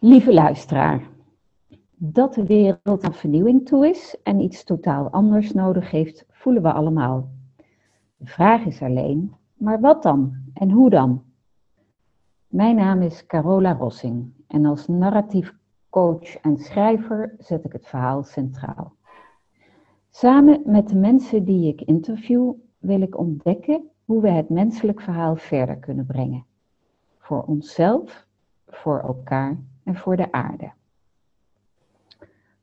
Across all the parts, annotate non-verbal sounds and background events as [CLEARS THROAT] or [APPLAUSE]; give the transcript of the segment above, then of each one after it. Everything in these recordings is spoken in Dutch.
Lieve luisteraar, dat de wereld aan vernieuwing toe is en iets totaal anders nodig heeft, voelen we allemaal. De vraag is alleen, maar wat dan en hoe dan? Mijn naam is Carola Rossing en als narratief coach en schrijver zet ik het verhaal centraal. Samen met de mensen die ik interview wil ik ontdekken hoe we het menselijk verhaal verder kunnen brengen. Voor onszelf, voor elkaar en voor de aarde.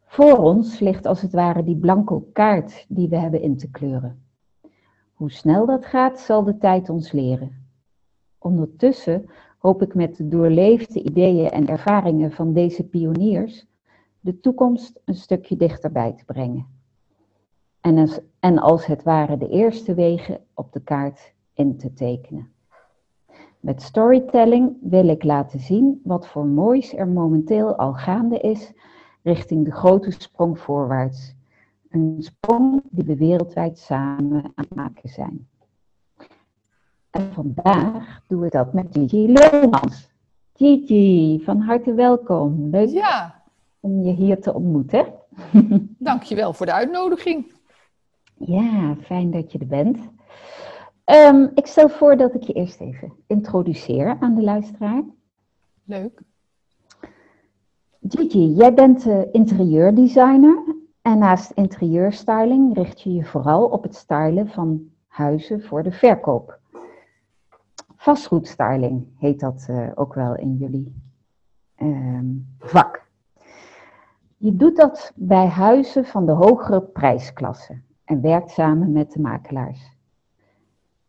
Voor ons ligt als het ware die blanco kaart die we hebben in te kleuren. Hoe snel dat gaat, zal de tijd ons leren. Ondertussen hoop ik met de doorleefde ideeën en ervaringen van deze pioniers de toekomst een stukje dichterbij te brengen. En en als het ware de eerste wegen op de kaart in te tekenen. Met storytelling wil ik laten zien wat voor moois er momenteel al gaande is richting de grote sprong voorwaarts. Een sprong die we wereldwijd samen aan het maken zijn. En vandaag doen we dat met Gigi Leumans. Gigi, van harte welkom. Leuk ja. om je hier te ontmoeten. [LAUGHS] Dankjewel voor de uitnodiging. Ja, fijn dat je er bent. Um, ik stel voor dat ik je eerst even introduceer aan de luisteraar. Leuk. Gigi, jij bent uh, interieurdesigner en naast interieurstyling richt je je vooral op het stylen van huizen voor de verkoop. Vastgoedstyling heet dat uh, ook wel in jullie um, vak. Je doet dat bij huizen van de hogere prijsklasse en werkt samen met de makelaars.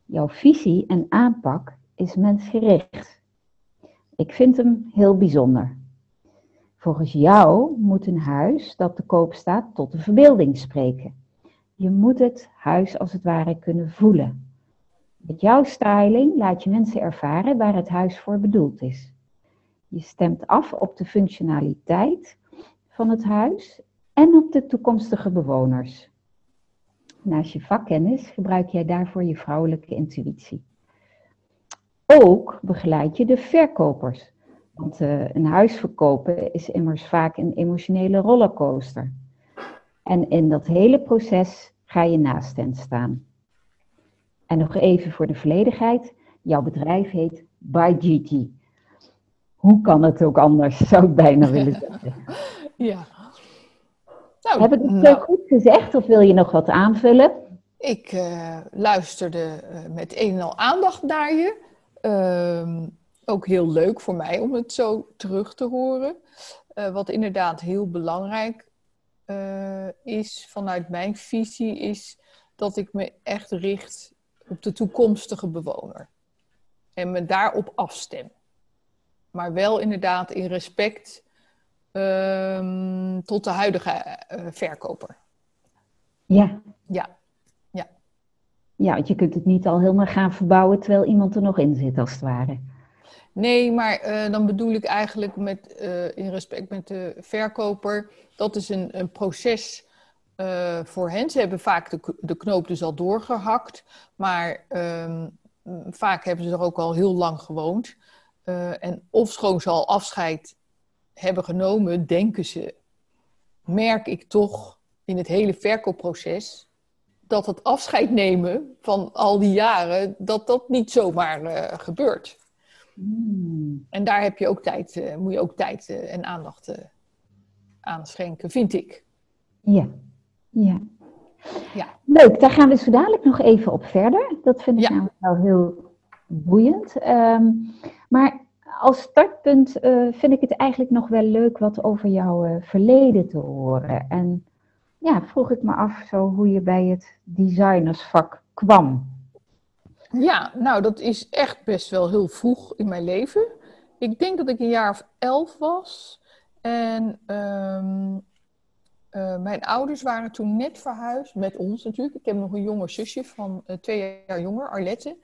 Jouw visie en aanpak is mensgericht. Ik vind hem heel bijzonder. Volgens jou moet een huis dat te koop staat tot de verbeelding spreken. Je moet het huis als het ware kunnen voelen. Met jouw styling laat je mensen ervaren waar het huis voor bedoeld is. Je stemt af op de functionaliteit van het huis en op de toekomstige bewoners. Naast je vakkennis gebruik jij daarvoor je vrouwelijke intuïtie. Ook begeleid je de verkopers. Want uh, een huis verkopen is immers vaak een emotionele rollercoaster. En in dat hele proces ga je naast hen staan. En nog even voor de volledigheid. Jouw bedrijf heet By. Hoe kan het ook anders, zou ik bijna willen zeggen. [LAUGHS] Ja. Nou, Heb ik het nou, goed gezegd of wil je nog wat aanvullen? Ik uh, luisterde uh, met een en al aandacht naar je. Uh, ook heel leuk voor mij om het zo terug te horen. Uh, wat inderdaad heel belangrijk is vanuit mijn visie, is dat ik me echt richt op de toekomstige bewoner. En me daarop afstem. Maar wel inderdaad in respect um, tot de huidige uh, verkoper. Ja. Ja. Ja. Ja, want je kunt het niet al helemaal gaan verbouwen terwijl iemand er nog in zit, als het ware. Nee, maar uh, dan bedoel ik eigenlijk met, uh, in respect met de verkoper, dat is een, een proces voor hen. Ze hebben vaak de, de knoop dus al doorgehakt, maar um, vaak hebben ze er ook al heel lang gewoond. en of schoon ze al afscheid hebben genomen, denken ze, merk ik toch in het hele verkoopproces dat het afscheid nemen van al die jaren, dat dat niet zomaar uh, gebeurt. Hmm. En daar heb je ook tijd, uh, moet je ook tijd uh, en aandacht aan schenken, vind ik. Ja, ja. ja. Leuk, daar gaan we zo dadelijk nog even op verder. Dat vind ik ja. nou wel heel boeiend. Um, maar als startpunt uh, vind ik het eigenlijk nog wel leuk wat over jouw uh, verleden te horen. En ja, vroeg ik me af zo hoe je bij het designersvak kwam. Ja, nou dat is echt best wel heel vroeg in mijn leven. Ik denk dat ik een jaar of elf was. En um, uh, mijn ouders waren toen net verhuisd, met ons natuurlijk. Ik heb nog een jonger zusje van twee jaar jonger, Arlette.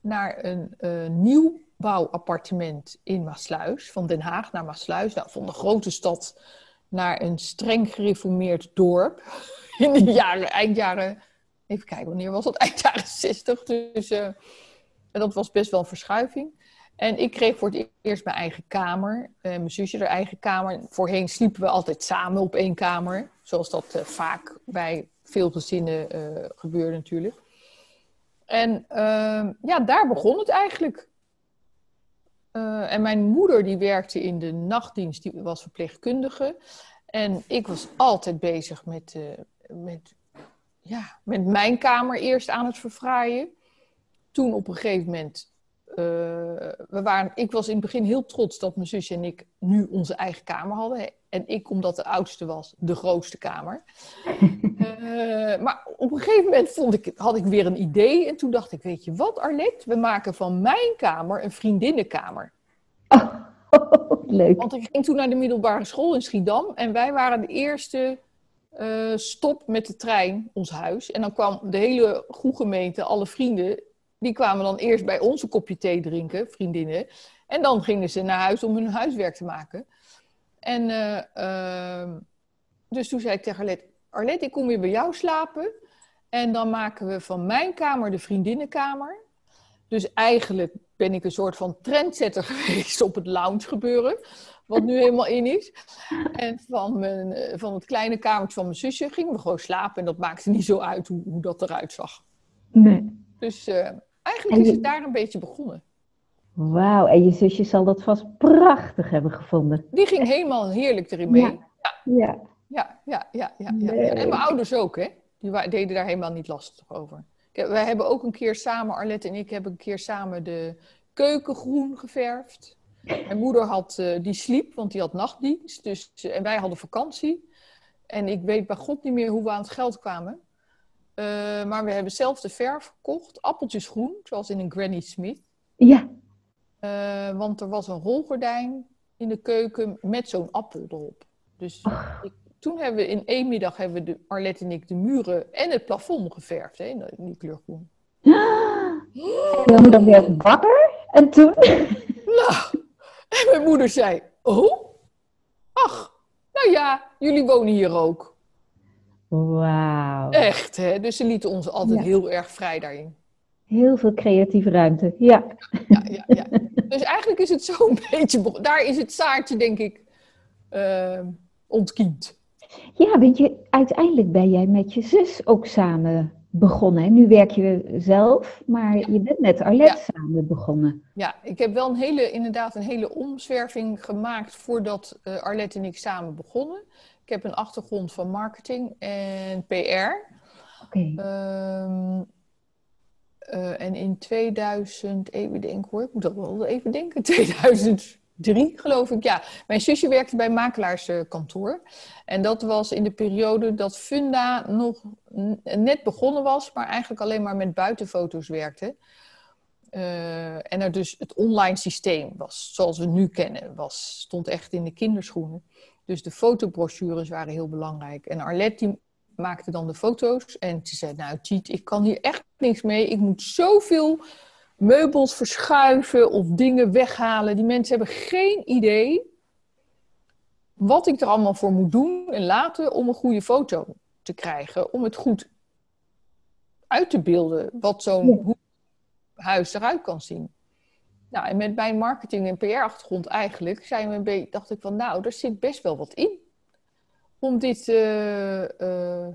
Naar een nieuw bouwappartement in Maasluis, van Den Haag naar Maasluis, nou, van de grote stad naar een streng gereformeerd dorp. [LAUGHS] In de jaren, eind jaren, even kijken, wanneer was dat? [LAUGHS] Eind jaren 60. Dus uh, dat was best wel een verschuiving. En ik kreeg voor het eerst mijn eigen kamer. En mijn zusje haar eigen kamer. Voorheen sliepen we altijd samen op één kamer. Zoals dat uh, vaak bij veel gezinnen uh, gebeurde natuurlijk. En uh, ja, daar begon het eigenlijk. Uh, en mijn moeder die werkte in de nachtdienst, die was verpleegkundige. En ik was altijd bezig met, met, ja, met mijn kamer eerst aan het verfraaien. Toen op een gegeven moment we waren, ik was in het begin heel trots dat mijn zusje en ik nu onze eigen kamer hadden. En ik, omdat de oudste was, de grootste kamer. uh, [LAUGHS] maar op een gegeven moment vond ik, had ik weer een idee. En toen dacht ik, weet je wat Arlette? We maken van mijn kamer een vriendinnenkamer. Oh, [LAUGHS] leuk. Want ik ging toen naar de middelbare school in Schiedam. En wij waren de eerste uh, stop met de trein, ons huis. En dan kwam de hele goede gemeente, alle vrienden die kwamen dan eerst bij ons een kopje thee drinken, vriendinnen. En dan gingen ze naar huis om hun huiswerk te maken. En uh, uh, dus toen zei ik tegen Arlette, Arlette, ik kom weer bij jou slapen. En dan maken we van mijn kamer de vriendinnenkamer. Dus eigenlijk ben ik een soort van trendsetter [LAUGHS] geweest op het lounge gebeuren. Wat nu helemaal in is. En van, mijn, eh, van het kleine kamertje van mijn zusje gingen we gewoon slapen. En dat maakte niet zo uit hoe, hoe dat eruit zag. Nee. Dus uh, Eigenlijk is het daar een beetje begonnen. Wauw, en je zusje zal dat vast prachtig hebben gevonden. Die ging helemaal heerlijk erin mee. Ja. Ja, ja, ja, ja. ja, ja, En mijn ouders ook, hè? Die deden daar helemaal niet lastig over. Wij hebben ook een keer samen, Arlette en ik hebben een keer samen de keuken groen geverfd. Mijn moeder had, uh, die sliep, want die had nachtdienst. Dus, en wij hadden vakantie. En ik weet bij God niet meer hoe we aan het geld kwamen. Uh, maar we hebben zelf de verf gekocht. Appeltjes groen, zoals in een Granny Smith. Ja. Uh, want er was een rolgordijn in de keuken met zo'n appel erop. Dus ik, toen hebben we in één middag hebben we de, Arlette en ik de muren en het plafond geverfd hè, in, die kleur groen. En dan weer wakker. En toen? [LAUGHS] Nou, en mijn moeder zei, oh, ach, nou ja, jullie wonen hier ook. Wauw. Echt, hè? Dus ze lieten ons altijd ja. heel erg vrij daarin. Heel veel creatieve ruimte, ja. Ja, ja, [LAUGHS] ja. Dus eigenlijk is het zo'n beetje... Daar is het zaadje, denk ik, uh, ontkiemd. Ja, want je, uiteindelijk ben jij met je zus ook samen begonnen. Nu werk je zelf, maar ja. je bent met Arlette ja. samen begonnen. Ja, ik heb wel een hele, inderdaad een hele omzwerving gemaakt voordat uh, Arlette en ik samen begonnen. Ik heb een achtergrond van marketing en PR. Okay. Um, uh, en in 2000, even denken hoor, ik moet dat wel even denken, [LAUGHS] 2003 geloof ik, ja. Mijn zusje werkte bij makelaarskantoor. En dat was in de periode dat Funda nog net begonnen was, maar eigenlijk alleen maar met buitenfoto's werkte. Uh, en er dus het online systeem was, zoals we nu kennen, was, stond echt in de kinderschoenen. Dus de fotobrochures waren heel belangrijk. En Arlette die maakte dan de foto's. En ze zei, nou Tiet, ik kan hier echt niks mee. Ik moet zoveel meubels verschuiven of dingen weghalen. Die mensen hebben geen idee wat ik er allemaal voor moet doen en laten om een goede foto te krijgen. Om het goed uit te beelden wat zo'n ja. huis eruit kan zien. Nou, en met mijn marketing- en PR-achtergrond eigenlijk zijn we een beetje, dacht ik van, nou, er zit best wel wat in om dit uh, uh,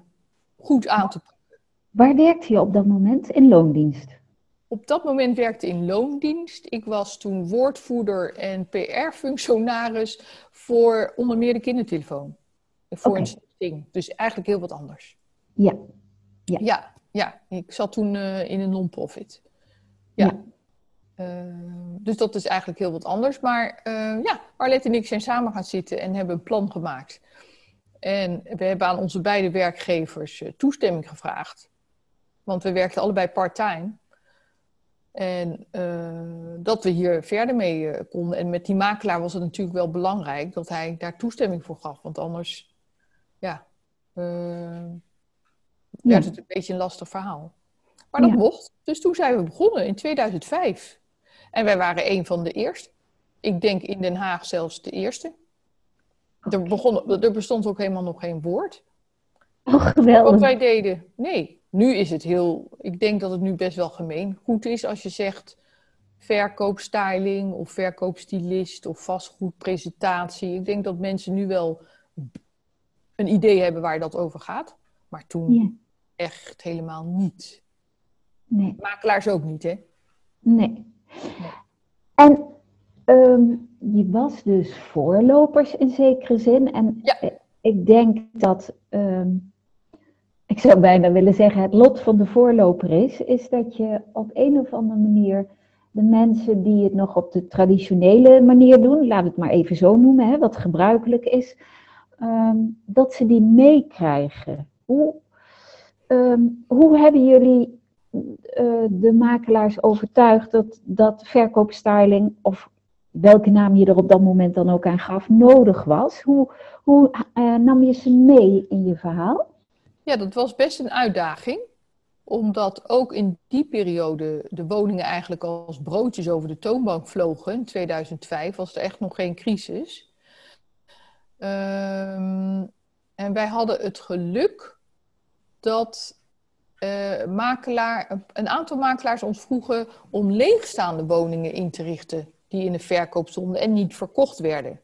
goed aan te pakken. Waar werkte je op dat moment? In loondienst? Op dat moment werkte in loondienst. Ik was toen woordvoerder en PR-functionaris voor onder meer de kindertelefoon. Voor okay. een stichting. Dus eigenlijk heel wat anders. Ja. Ja, ja, ja. ik zat toen uh, in een non-profit. ja. ja. Uh, dus dat is eigenlijk heel wat anders. Maar uh, ja, Arlette en ik zijn samen gaan zitten en hebben een plan gemaakt. En we hebben aan onze beide werkgevers uh, toestemming gevraagd. Want we werkten allebei part-time. En dat we hier verder mee konden. En met die makelaar was het natuurlijk wel belangrijk dat hij daar toestemming voor gaf. Want anders, ja, werd ja. het een beetje een lastig verhaal. Maar dat ja. mocht. Dus toen zijn we begonnen in 2005. En wij waren een van de eerste. Ik denk in Den Haag zelfs de eerste. Er, begon, er bestond ook helemaal nog geen woord. Oh, geweldig. Wat wij deden. Nee, nu is het heel... Ik denk dat het nu best wel gemeen goed is als je zegt verkoopstyling of verkoopstylist of vastgoedpresentatie. Ik denk dat mensen nu wel een idee hebben waar dat over gaat. Maar toen echt helemaal niet. Nee. Makelaars ook niet, hè? Nee. En ehm, je was dus voorlopers in zekere zin. En ik denk dat, ehm, ik zou bijna willen zeggen, het lot van de voorloper is, is dat je op een of andere manier de mensen die het nog op de traditionele manier doen, laat het maar even zo noemen, hè, wat gebruikelijk is, ehm, dat ze die meekrijgen. Hoe, hoe hebben jullie uh, de makelaars overtuigd dat, dat verkoopstyling, of welke naam je er op dat moment dan ook aan gaf, nodig was. Hoe, hoe uh, nam je ze mee in je verhaal? Ja, dat was best een uitdaging. Omdat ook in die periode de woningen eigenlijk als broodjes over de toonbank vlogen. In 2005 was er echt nog geen crisis. Um, en wij hadden het geluk dat uh, makelaar, een aantal makelaars ons vroegen om leegstaande woningen in te richten die in de verkoop stonden en niet verkocht werden.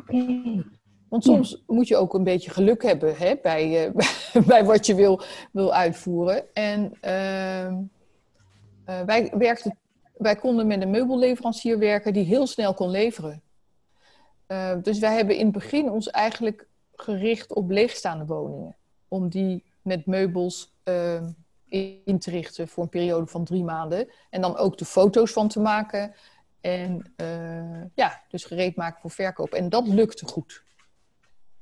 Oké. Want soms moet je ook een beetje geluk hebben hè, bij, uh, [LAUGHS] bij wat je wil, wil uitvoeren. En uh, wij, werkten, wij konden met een meubelleverancier werken die heel snel kon leveren. dus wij hebben in het begin ons eigenlijk gericht op leegstaande woningen. Om die met meubels uh, in te richten voor een periode van drie maanden. En dan ook de foto's van te maken. En uh, ja, dus gereed maken voor verkoop. En dat lukte goed.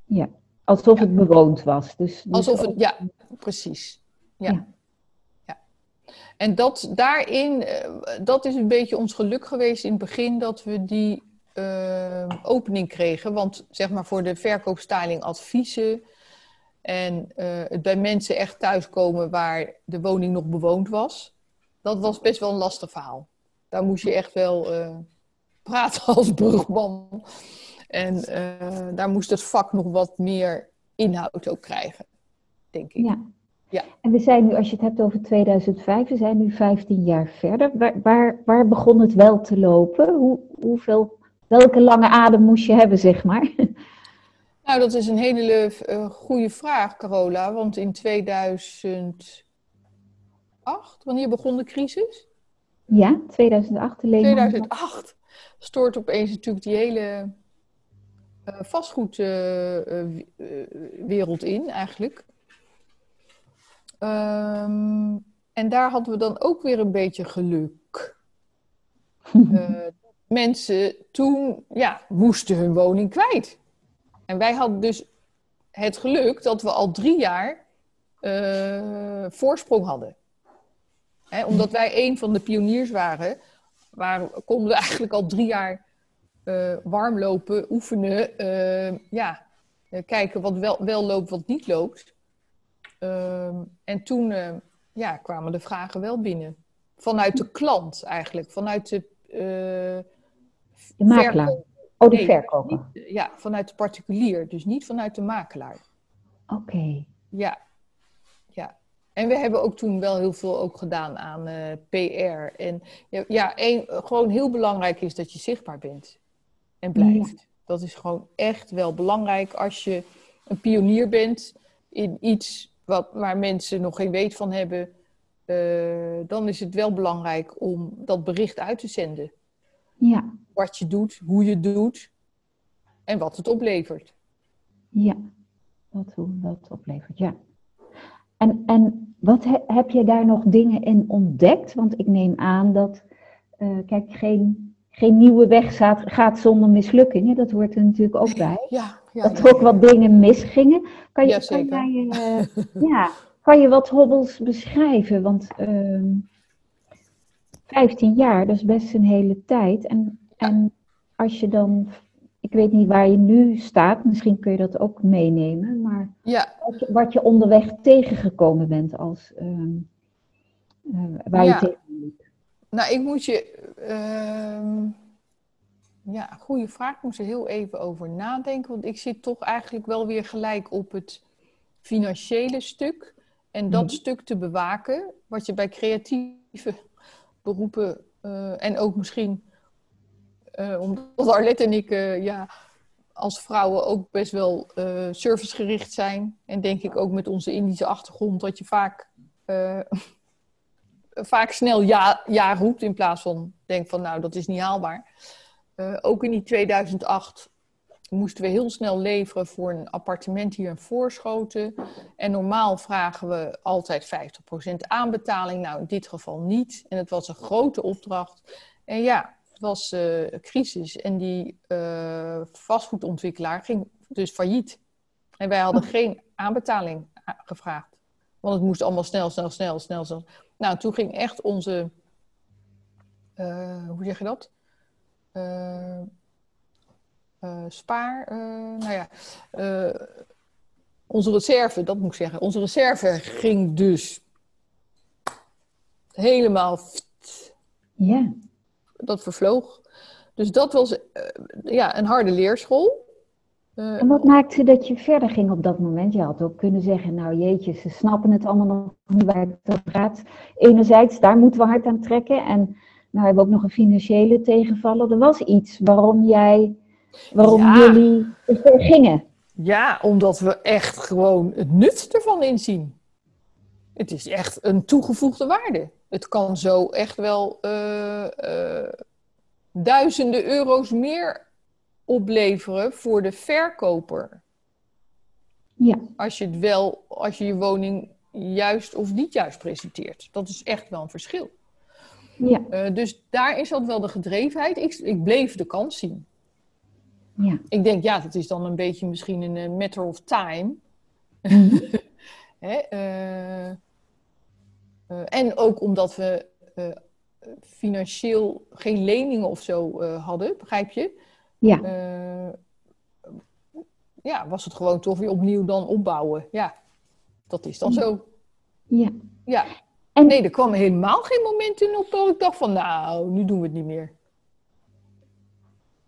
Ja, alsof het bewoond was. Dus, dus alsof het, ja, precies. Ja. ja. En dat daarin, uh, dat is een beetje ons geluk geweest in het begin dat we die uh, opening kregen. Want zeg maar voor de verkoopstyling adviezen en uh, het bij mensen echt thuiskomen waar de woning nog bewoond was. Dat was best wel een lastig verhaal. Daar moest je echt wel uh, praten [LAUGHS] als brugman. En uh, daar moest het vak nog wat meer inhoud ook krijgen, denk ik. Ja. ja. En we zijn nu, als je het hebt over 2005, we zijn nu 15 jaar verder. Waar, waar, waar begon het wel te lopen? Hoe, hoeveel, welke lange adem moest je hebben, zeg maar? [LAUGHS] Nou, dat is een hele uh, goede vraag, Carola. Want in 2008, wanneer begon de crisis? Ja, 2008. Alleen 2008 stoort opeens natuurlijk die hele uh, vastgoedwereld uh, in, eigenlijk. Um, en daar hadden we dan ook weer een beetje geluk. [LAUGHS] mensen toen ja, moesten hun woning kwijt. En wij hadden dus het geluk dat we al drie jaar uh, voorsprong hadden. Hè, omdat wij een van de pioniers waren, waar, konden we eigenlijk al drie jaar uh, warm lopen, oefenen, uh, ja, kijken wat wel, wel loopt, wat niet loopt. Ehm, en toen ja, kwamen de vragen wel binnen. Vanuit de klant eigenlijk, vanuit de, de makelaar. Oh, de verkoper. ja, vanuit de particulier, dus niet vanuit de makelaar. Oké. Ja, ja. En we hebben ook toen wel heel veel ook gedaan aan uh, eh, PR. En ja, één, gewoon heel belangrijk is dat je zichtbaar bent en blijft. Dat is gewoon echt wel belangrijk als je een pionier bent in iets wat, waar mensen nog geen weet van hebben. Uh, dan is het wel belangrijk om dat bericht uit te zenden. Ja. Wat je doet, hoe je het doet en wat het oplevert. Ja, wat, hoe dat oplevert, ja. En, en wat heb je daar nog dingen in ontdekt? Want ik neem aan dat, uh, kijk, geen, geen nieuwe weg gaat, gaat, zonder mislukkingen. Dat hoort er natuurlijk ook bij. Ja, ja, dat er ook wat dingen misgingen. Kan je, kan, jij, uh, [LAUGHS] ja, kan je wat hobbels beschrijven? Want uh, 15 jaar, dat is best een hele tijd. En, en als je dan, ik weet niet waar je nu staat, misschien kun je dat ook meenemen, maar ja. wat, je, wat je onderweg tegengekomen bent als uh, uh, waar ja. je tegen liep. Nou, ik moet je. Uh, ja, goede vraag. Ik moest er heel even over nadenken. Want ik zit toch eigenlijk wel weer gelijk op het financiële stuk. En dat mm. stuk te bewaken, wat je bij creatieve beroepen eh, en ook misschien uh, omdat Arlette en ik ja, als vrouwen ook best wel servicegericht zijn. En denk ik ook met onze Indische achtergrond dat je vaak, [LAUGHS] vaak snel ja, ja roept in plaats van denk van nou dat is niet haalbaar. ook in die 2008 moesten we heel snel leveren voor een appartement hier in Voorschoten. En normaal vragen we altijd 50% aanbetaling. Nou, in dit geval niet. En het was een grote opdracht. En ja, was uh, crisis. En die uh, vastgoedontwikkelaar ging dus failliet. En wij hadden geen aanbetaling gevraagd. Want het moest allemaal snel, snel, snel, snel. snel. Nou, toen ging echt onze... Uh, hoe zeg je dat? spaar, nou ja, onze reserve, dat moet ik zeggen, onze reserve ging dus helemaal, ja. Dat vervloog. Dus dat was ja, een harde leerschool. en wat maakte dat je verder ging op dat moment? Je had ook kunnen zeggen, nou jeetje, ze snappen het allemaal nog niet waar het over gaat. Enerzijds, daar moeten we hard aan trekken. En nou hebben we ook nog een financiële tegenvallen. Er was iets waarom jij waarom jullie ervoor gingen. Ja, omdat we echt gewoon het nut ervan inzien. Het is echt een toegevoegde waarde. Het kan zo echt wel uh, uh, duizenden euro's meer opleveren voor de verkoper. Ja. Als je het wel, als je je woning juist of niet juist presenteert. Dat is echt wel een verschil. Ja. Uh, dus daar is dat wel de gedrevenheid. Ik, ik bleef de kans zien. Ja. Ik denk, ja, dat is dan een beetje misschien een matter of time. Mm. [LAUGHS] Hè, uh, uh, en ook omdat we financieel geen leningen of zo hadden, begrijp je? Ja. ja, was het gewoon toch weer opnieuw dan opbouwen. Ja, dat is dan zo. Ja. Ja. En... Nee, er kwam helemaal geen moment in op dat ik dacht van, nou, nu doen we het niet meer.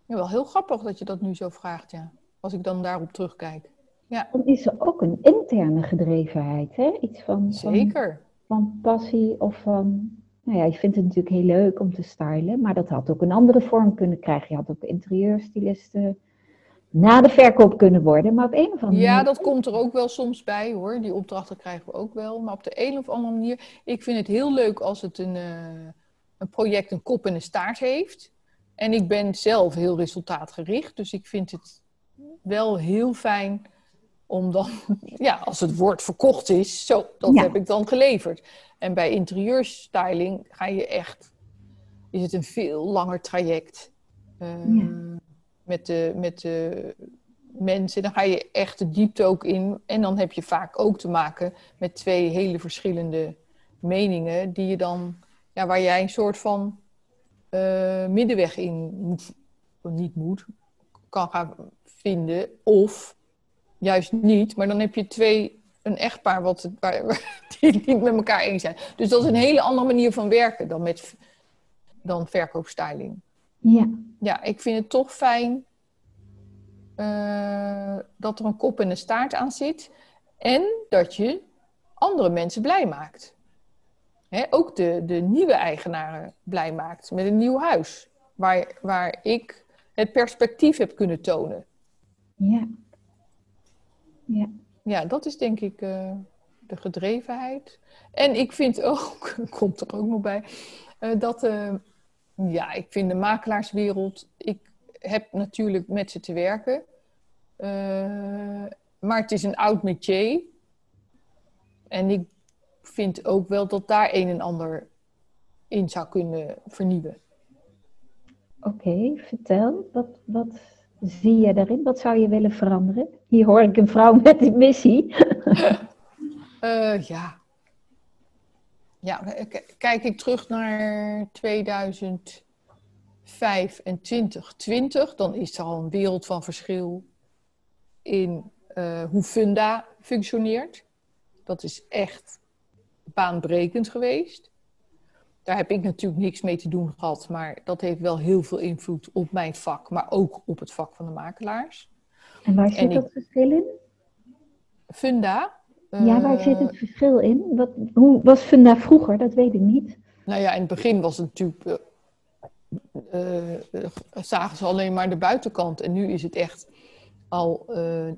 Ja, wel heel grappig dat je dat nu zo vraagt, ja. Als ik dan daarop terugkijk. Ja. Dan is er ook een interne gedrevenheid, hè? Iets van, Zeker. Van, van passie of van... Nou ja, je vindt het natuurlijk heel leuk om te stylen, maar dat had ook een andere vorm kunnen krijgen. Je had ook interieurstylisten na de verkoop kunnen worden, maar op een of andere manier... Ja, dat komt er ook wel soms bij hoor. Die opdrachten krijgen we ook wel. Maar op de een of andere manier... Ik vind het heel leuk als het een, uh, een project een kop en een staart heeft. En ik ben zelf heel resultaatgericht, dus ik vind het wel heel fijn om dan, [LAUGHS] ja, als het woord verkocht is, zo, dat heb ik dan geleverd. En bij interieurstyling ga je echt, is het een veel langer traject. Uh, met, de, met de mensen, dan ga je echt de diepte ook in. En dan heb je vaak ook te maken met twee hele verschillende meningen, die je dan, ja, waar jij een soort van uh, middenweg in moet, niet moet, kan gaan vinden. Of juist niet, maar dan heb je twee, een echtpaar wat, waar, [LAUGHS] die het niet met elkaar eens zijn. Dus dat is een hele andere manier van werken dan, met, dan verkoopstyling. Ja. Ja, ik vind het toch fijn uh, dat er een kop en een staart aan zit. En dat je andere mensen blij maakt hè, ook de, de nieuwe eigenaren blij maakt met een nieuw huis. Waar, waar ik het perspectief heb kunnen tonen. Ja. Ja, ja dat is denk ik uh, de gedrevenheid. En ik vind ook, [LAUGHS] komt er ook nog bij, uh, dat, uh, ja, ik vind de makelaarswereld, ik heb natuurlijk met ze te werken. maar het is een oud métier. En ik vind ook wel dat daar een en ander in zou kunnen vernieuwen. Oké, vertel. Wat, wat zie je daarin? Wat zou je willen veranderen? Hier hoor ik een vrouw [LAUGHS] met een missie. uh, [LAUGHS] ja. Ja, kijk ik terug naar 2005 en 2020, dan is er al een wereld van verschil in uh, hoe Funda functioneert. Dat is echt baanbrekend geweest. Daar heb ik natuurlijk niks mee te doen gehad, maar dat heeft wel heel veel invloed op mijn vak, maar ook op het vak van de makelaars. En waar zit dat verschil in? Funda. Ja, waar zit het eh, verschil in? Wat, hoe was Funda vroeger? Dat weet ik niet. Nou ja, in het begin was het natuurlijk zagen ze alleen maar de buitenkant. En nu is het echt al,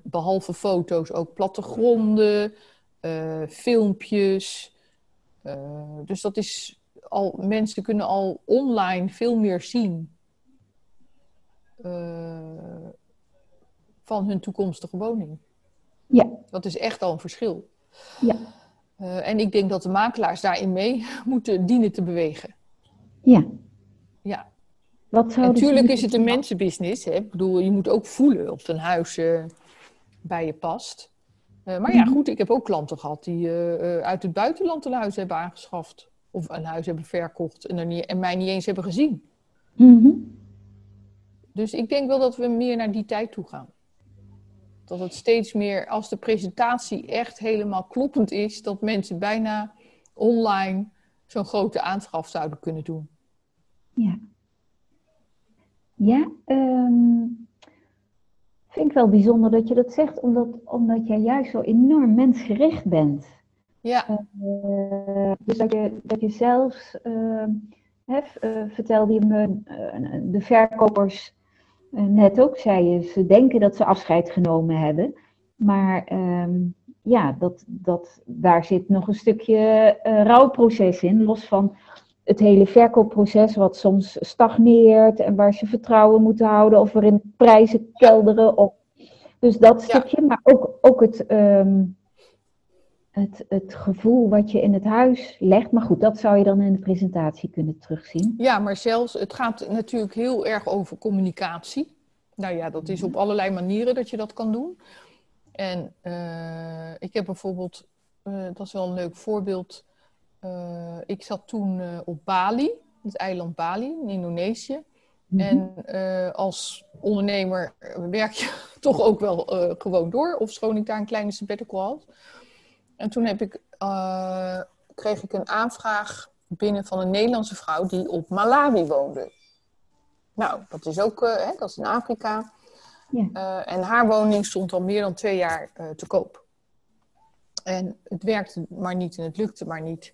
behalve foto's, ook plattegronden, filmpjes. dus dat is al, mensen kunnen al online veel meer zien van hun toekomstige woning. Ja. Dat is echt al een verschil. Ja. Uh, en ik denk dat de makelaars daarin mee [LAUGHS] moeten dienen te bewegen. Ja. Ja. Wat Natuurlijk is het een mensenbusiness. Hè? Ik bedoel, je moet ook voelen of een huis uh, bij je past. Uh, maar ja, mhm. goed, ik heb ook klanten gehad die uit het buitenland een huis hebben aangeschaft. Of een huis hebben verkocht en, er niet, en mij niet eens hebben gezien. Mm Dus ik denk wel dat we meer naar die tijd toe gaan. Dat het steeds meer, als de presentatie echt helemaal kloppend is, dat mensen bijna online zo'n grote aanschaf zouden kunnen doen. Ja. Ja, um, vind ik wel bijzonder dat je dat zegt, omdat, omdat jij juist zo enorm mensgericht bent. Ja. Uh, dus dat je, dat je zelfs, uh, hè, uh, vertelde je me, de verkopers eh, net ook zei, ze denken dat ze afscheid genomen hebben. Maar ehm, ja, dat, dat, daar zit nog een stukje rouwproces in, los van het hele verkoopproces, wat soms stagneert en waar ze vertrouwen moeten houden of waarin prijzen kelderen. Of, dus dat stukje, maar ook, ook het, ehm, het, het gevoel wat je in het huis legt. Maar goed, dat zou je dan in de presentatie kunnen terugzien. Ja, maar zelfs, het gaat natuurlijk heel erg over communicatie. Nou ja, dat is op allerlei manieren dat je dat kan doen. En uh, ik heb bijvoorbeeld, uh, dat is wel een leuk voorbeeld. Uh, ik zat toen op Bali, het eiland Bali in Indonesië. Mm -hmm. En als ondernemer werk je [LAUGHS] toch ook wel gewoon door, of schoon ik daar een kleine sabbatical had. En toen heb ik, uh, kreeg ik een aanvraag binnen van een Nederlandse vrouw die op Malawi woonde. Nou, dat is ook, uh, hè, dat is in Afrika. Ja. Uh, en haar woning stond al meer dan twee jaar te koop. En het werkte maar niet en het lukte maar niet.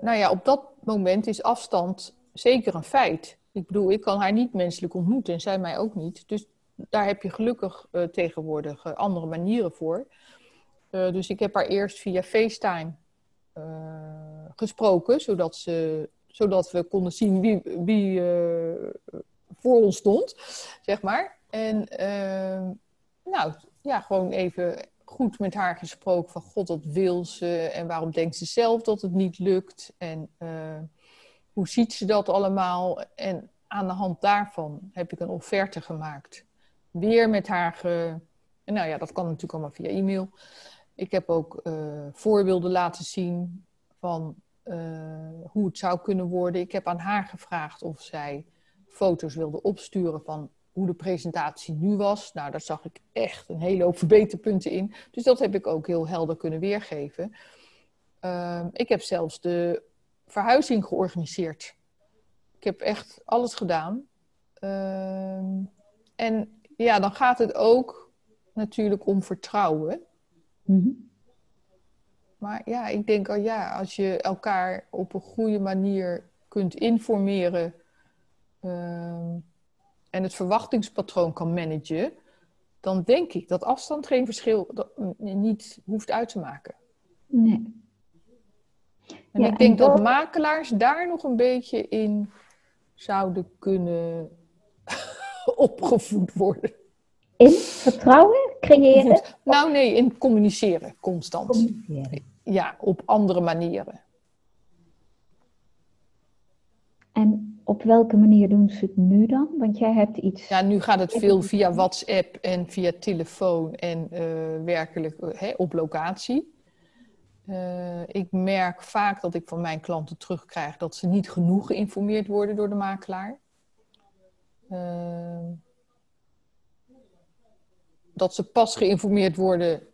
nou ja, op dat moment is afstand zeker een feit. Ik bedoel, ik kan haar niet menselijk ontmoeten en zij mij ook niet. Dus daar heb je gelukkig tegenwoordig andere manieren voor. Uh, dus ik heb haar eerst via FaceTime uh, gesproken, zodat, ze, zodat we konden zien wie, wie uh, voor ons stond, zeg maar. En ehm, nou, ja, gewoon even goed met haar gesproken van God, wat wil ze en waarom denkt ze zelf dat het niet lukt en hoe ziet ze dat allemaal. En aan de hand daarvan heb ik een offerte gemaakt. Weer met haar. Nou ja, dat kan natuurlijk allemaal via e-mail. Ik heb ook uh, voorbeelden laten zien van uh, hoe het zou kunnen worden. Ik heb aan haar gevraagd of zij foto's wilde opsturen van hoe de presentatie nu was. Nou, daar zag ik echt een hele hoop verbeterpunten in. Dus dat heb ik ook heel helder kunnen weergeven. Uh, ik heb zelfs de verhuizing georganiseerd. Ik heb echt alles gedaan. Ehm, en ja, dan gaat het ook natuurlijk om vertrouwen. Mm Maar ja, ik denk al ja, als je elkaar op een goede manier kunt informeren uh, en het verwachtingspatroon kan managen, dan denk ik dat afstand geen verschil dat, niet hoeft uit te maken. Nee. En ja, ik denk en dat makelaars daar nog een beetje in zouden kunnen [LAUGHS] opgevoed worden. In vertrouwen creëren? Nou nee, in communiceren, constant. Communiceren. Ja, op andere manieren. En op welke manier doen ze het nu dan? Want jij hebt iets. Ja, nu gaat het veel via WhatsApp en via telefoon en uh, werkelijk uh, op locatie. Uh, ik merk vaak dat ik van mijn klanten terugkrijg dat ze niet genoeg geïnformeerd worden door de makelaar dat ze pas geïnformeerd worden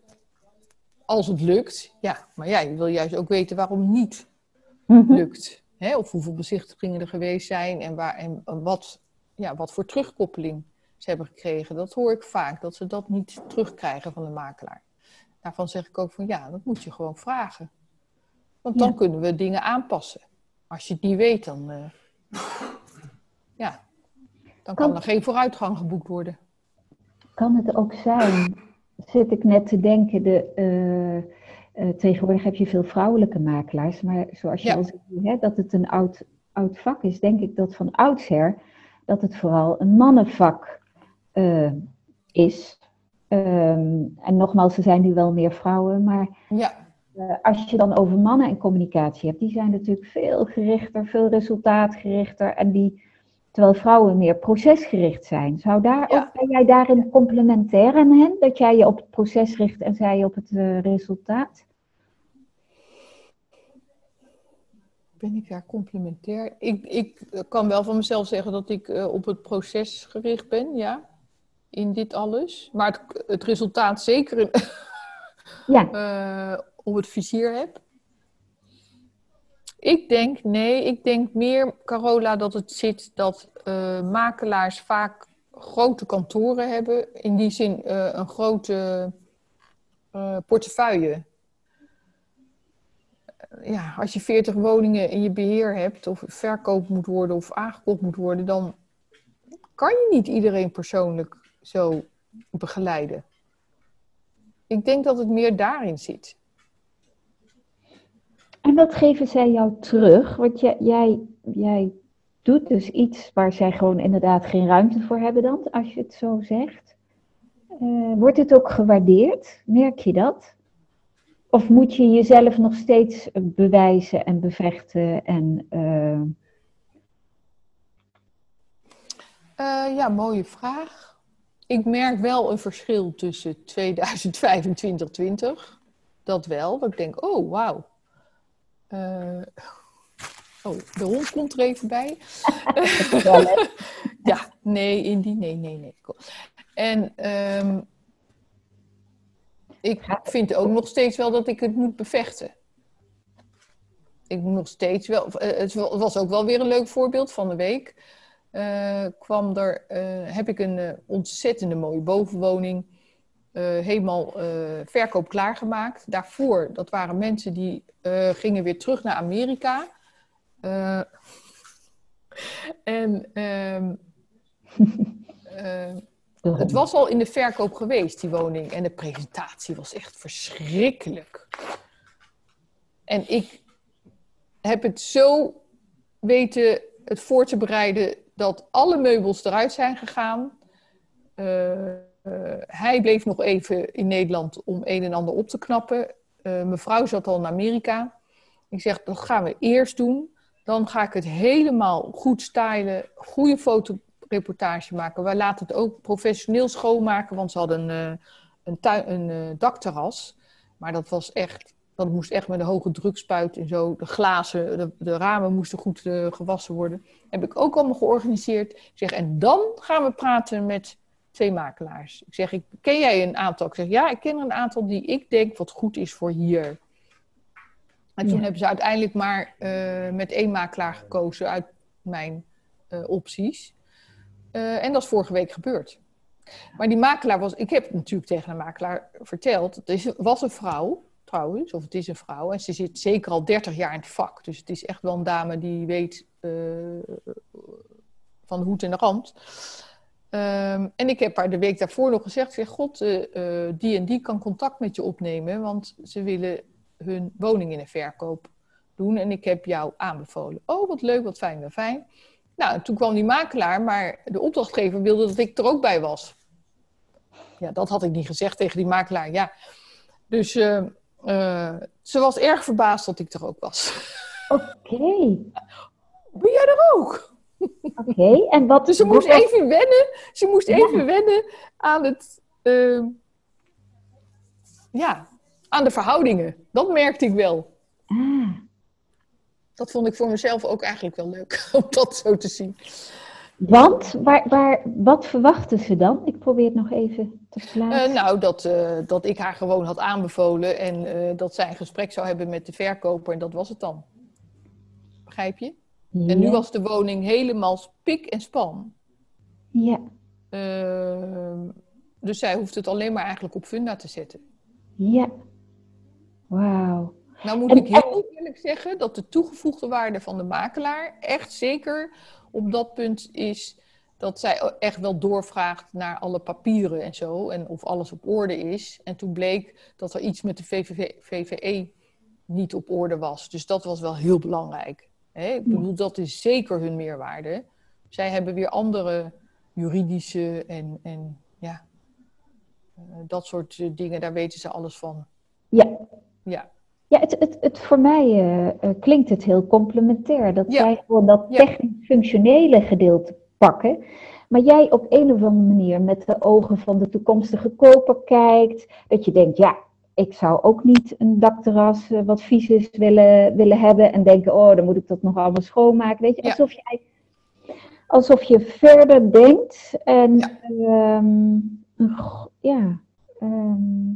als het lukt. Ja, maar ja, je wil juist ook weten waarom niet mhm. lukt. Hè? Of hoeveel bezichtigingen er geweest zijn en, waar, en wat, ja, wat voor terugkoppeling ze hebben gekregen. Dat hoor ik vaak, dat ze dat niet terugkrijgen van de makelaar. Daarvan zeg ik ook van ja, dat moet je gewoon vragen. Want dan kunnen we dingen aanpassen. Als je het niet weet, dan. Uh... ja, dan kan, er geen vooruitgang geboekt worden. Kan het ook zijn, zit ik net te denken, de, eh, eh, tegenwoordig heb je veel vrouwelijke makelaars, maar zoals je al zei, hè, dat het een oud, oud vak is, denk ik dat van oudsher dat het vooral een mannenvak uh, is. Ehm, en nogmaals, er zijn nu wel meer vrouwen, maar ja. als je dan over mannen en communicatie hebt, die zijn natuurlijk veel gerichter, veel resultaatgerichter en die Terwijl vrouwen meer procesgericht zijn. Zou daar ook, ben jij daarin complementair aan hen? Dat jij je op het proces richt en zij op het uh, resultaat? Ben ik daar complementair? Ik, ik kan wel van mezelf zeggen dat ik uh, op het proces gericht ben, ja. In dit alles. Maar het, het resultaat zeker in, ja. uh, [LAUGHS] op het vizier heb. Ik denk, nee, ik denk meer, Carola, dat het zit dat uh, makelaars vaak grote kantoren hebben. In die zin uh, een grote uh, portefeuille. Ja, als je 40 woningen in je beheer hebt, of verkoop moet worden of aangekocht moet worden, dan kan je niet iedereen persoonlijk zo begeleiden. Ik denk dat het meer daarin zit. En wat geven zij jou terug? Want jij, jij, jij doet dus iets waar zij gewoon inderdaad geen ruimte voor hebben dan, als je het zo zegt. Uh, wordt het ook gewaardeerd? Merk je dat? Of moet je jezelf nog steeds bewijzen en bevechten en... Uh... Uh, ja, mooie vraag. Ik merk wel een verschil tussen 2005 en 2020. Dat wel. Dat ik denk, oh wauw, uh, oh, de hond komt er even bij. [LAUGHS] ja, nee, Indy, nee, nee, nee. En um, ik vind ook nog steeds wel dat ik het moet bevechten. Ik moet nog steeds wel. Eh, het was ook wel weer een leuk voorbeeld van de week. Uh, kwam er, uh, heb ik een ontzettende mooie bovenwoning helemaal uh, verkoop klaargemaakt. Daarvoor, dat waren mensen die uh, gingen weer terug naar Amerika. en um, [LAUGHS] het was al in de verkoop geweest, die woning. En de presentatie was echt verschrikkelijk. En ik heb het zo weten het voor te bereiden dat alle meubels eruit zijn gegaan. Hij bleef nog even in Nederland om een en ander op te knappen. Uh, mevrouw zat al in Amerika. Ik zeg, dat gaan we eerst doen. Dan ga ik het helemaal goed stylen, goede fotoreportage maken. Wij laten het ook professioneel schoonmaken, want ze hadden een, uh, een, een dakterras. Maar dat was echt, dat moest echt met een hoge drukspuit en zo. De glazen, de, de ramen moesten goed gewassen worden. Heb ik ook allemaal georganiseerd. Ik zeg, en dan gaan we praten met twee makelaars. Ik zeg, ik, ken jij een aantal? Ik zeg, ja, ik ken er een aantal die ik denk wat goed is voor hier. En toen hebben ze uiteindelijk maar uh, met één makelaar gekozen uit mijn uh, opties. Uh, en dat is vorige week gebeurd. Maar die makelaar was, ik heb natuurlijk tegen de makelaar verteld, het is, was een vrouw trouwens, of het is een vrouw. En ze zit zeker al 30 jaar in het vak. Dus het is echt wel een dame die weet van de hoed en de rand. Um, en ik heb haar de week daarvoor nog gezegd: zeg, God, uh, uh, die en die kan contact met je opnemen, want ze willen hun woning in een verkoop doen. En ik heb jou aanbevolen. Oh, wat leuk, wat fijn, wat fijn. Nou, toen kwam die makelaar, maar de opdrachtgever wilde dat ik er ook bij was. Ja, dat had ik niet gezegd tegen die makelaar. Ja. Dus uh, ze was erg verbaasd dat ik er ook was. Oké. [LAUGHS] Okay. Ben jij er ook? Oké, en wat... Dus ze moest even wennen, ze moest even wennen aan het... Uh, ja, aan de verhoudingen. Dat merkte ik wel. Ah. Dat vond ik voor mezelf ook eigenlijk wel leuk, [LAUGHS] om dat zo te zien. Want, waar, waar, wat verwachten ze dan? Ik probeer het nog even te plaatsen. Uh, nou, dat, uh, dat ik haar gewoon had aanbevolen en uh, dat zij een gesprek zou hebben met de verkoper en dat was het dan. Begrijp je? Ja. En nu was de woning helemaal spik en span. Ja. Uh, dus zij hoeft het alleen maar eigenlijk op funda te zetten. Ja. Wauw. Nou moet en, ik heel eerlijk zeggen dat de toegevoegde waarde van de makelaar echt zeker op dat punt is dat zij echt wel doorvraagt naar alle papieren en zo. En of alles op orde is. En toen bleek dat er iets met de VVV, VVE niet op orde was. Dus dat was wel heel belangrijk. Hè? Ik bedoel, dat is zeker hun meerwaarde. Zij hebben weer andere juridische en, en ja, eh, dat soort eh, dingen, daar weten ze alles van. Ja. Ja. Ja, het, het, het, voor mij uh, klinkt het heel complementair. Dat zij gewoon dat technisch-functionele gedeelte pakken. Maar jij op een of andere manier met de ogen van de toekomstige koper kijkt. Dat je denkt, ja, ik zou ook niet een dakterras wat vies is willen, willen hebben. En denken, oh, dan moet ik dat nog allemaal schoonmaken. Weet je, alsof jij alsof je verder denkt en ja, ehm, ja ehm,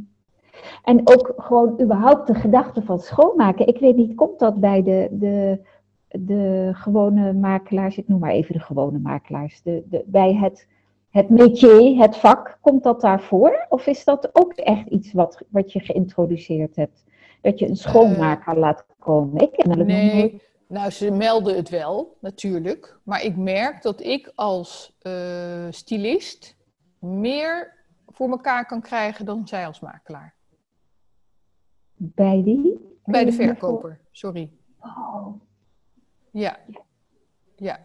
en ook gewoon überhaupt de gedachte van schoonmaken. Ik weet niet, komt dat bij de, de, de gewone makelaars, ik noem maar even de gewone makelaars, de, de, bij het, het métier, het vak, komt dat daarvoor? Of is dat ook echt iets wat, wat je geïntroduceerd hebt? Dat je een schoonmaker laat komen? Ik ken het nee. Nou, ze melden het wel, natuurlijk. Maar ik merk dat ik als uh, stylist meer voor elkaar kan krijgen dan zij als makelaar. Bij wie? Bij de verkoper, sorry. Oh. Ja. Ja.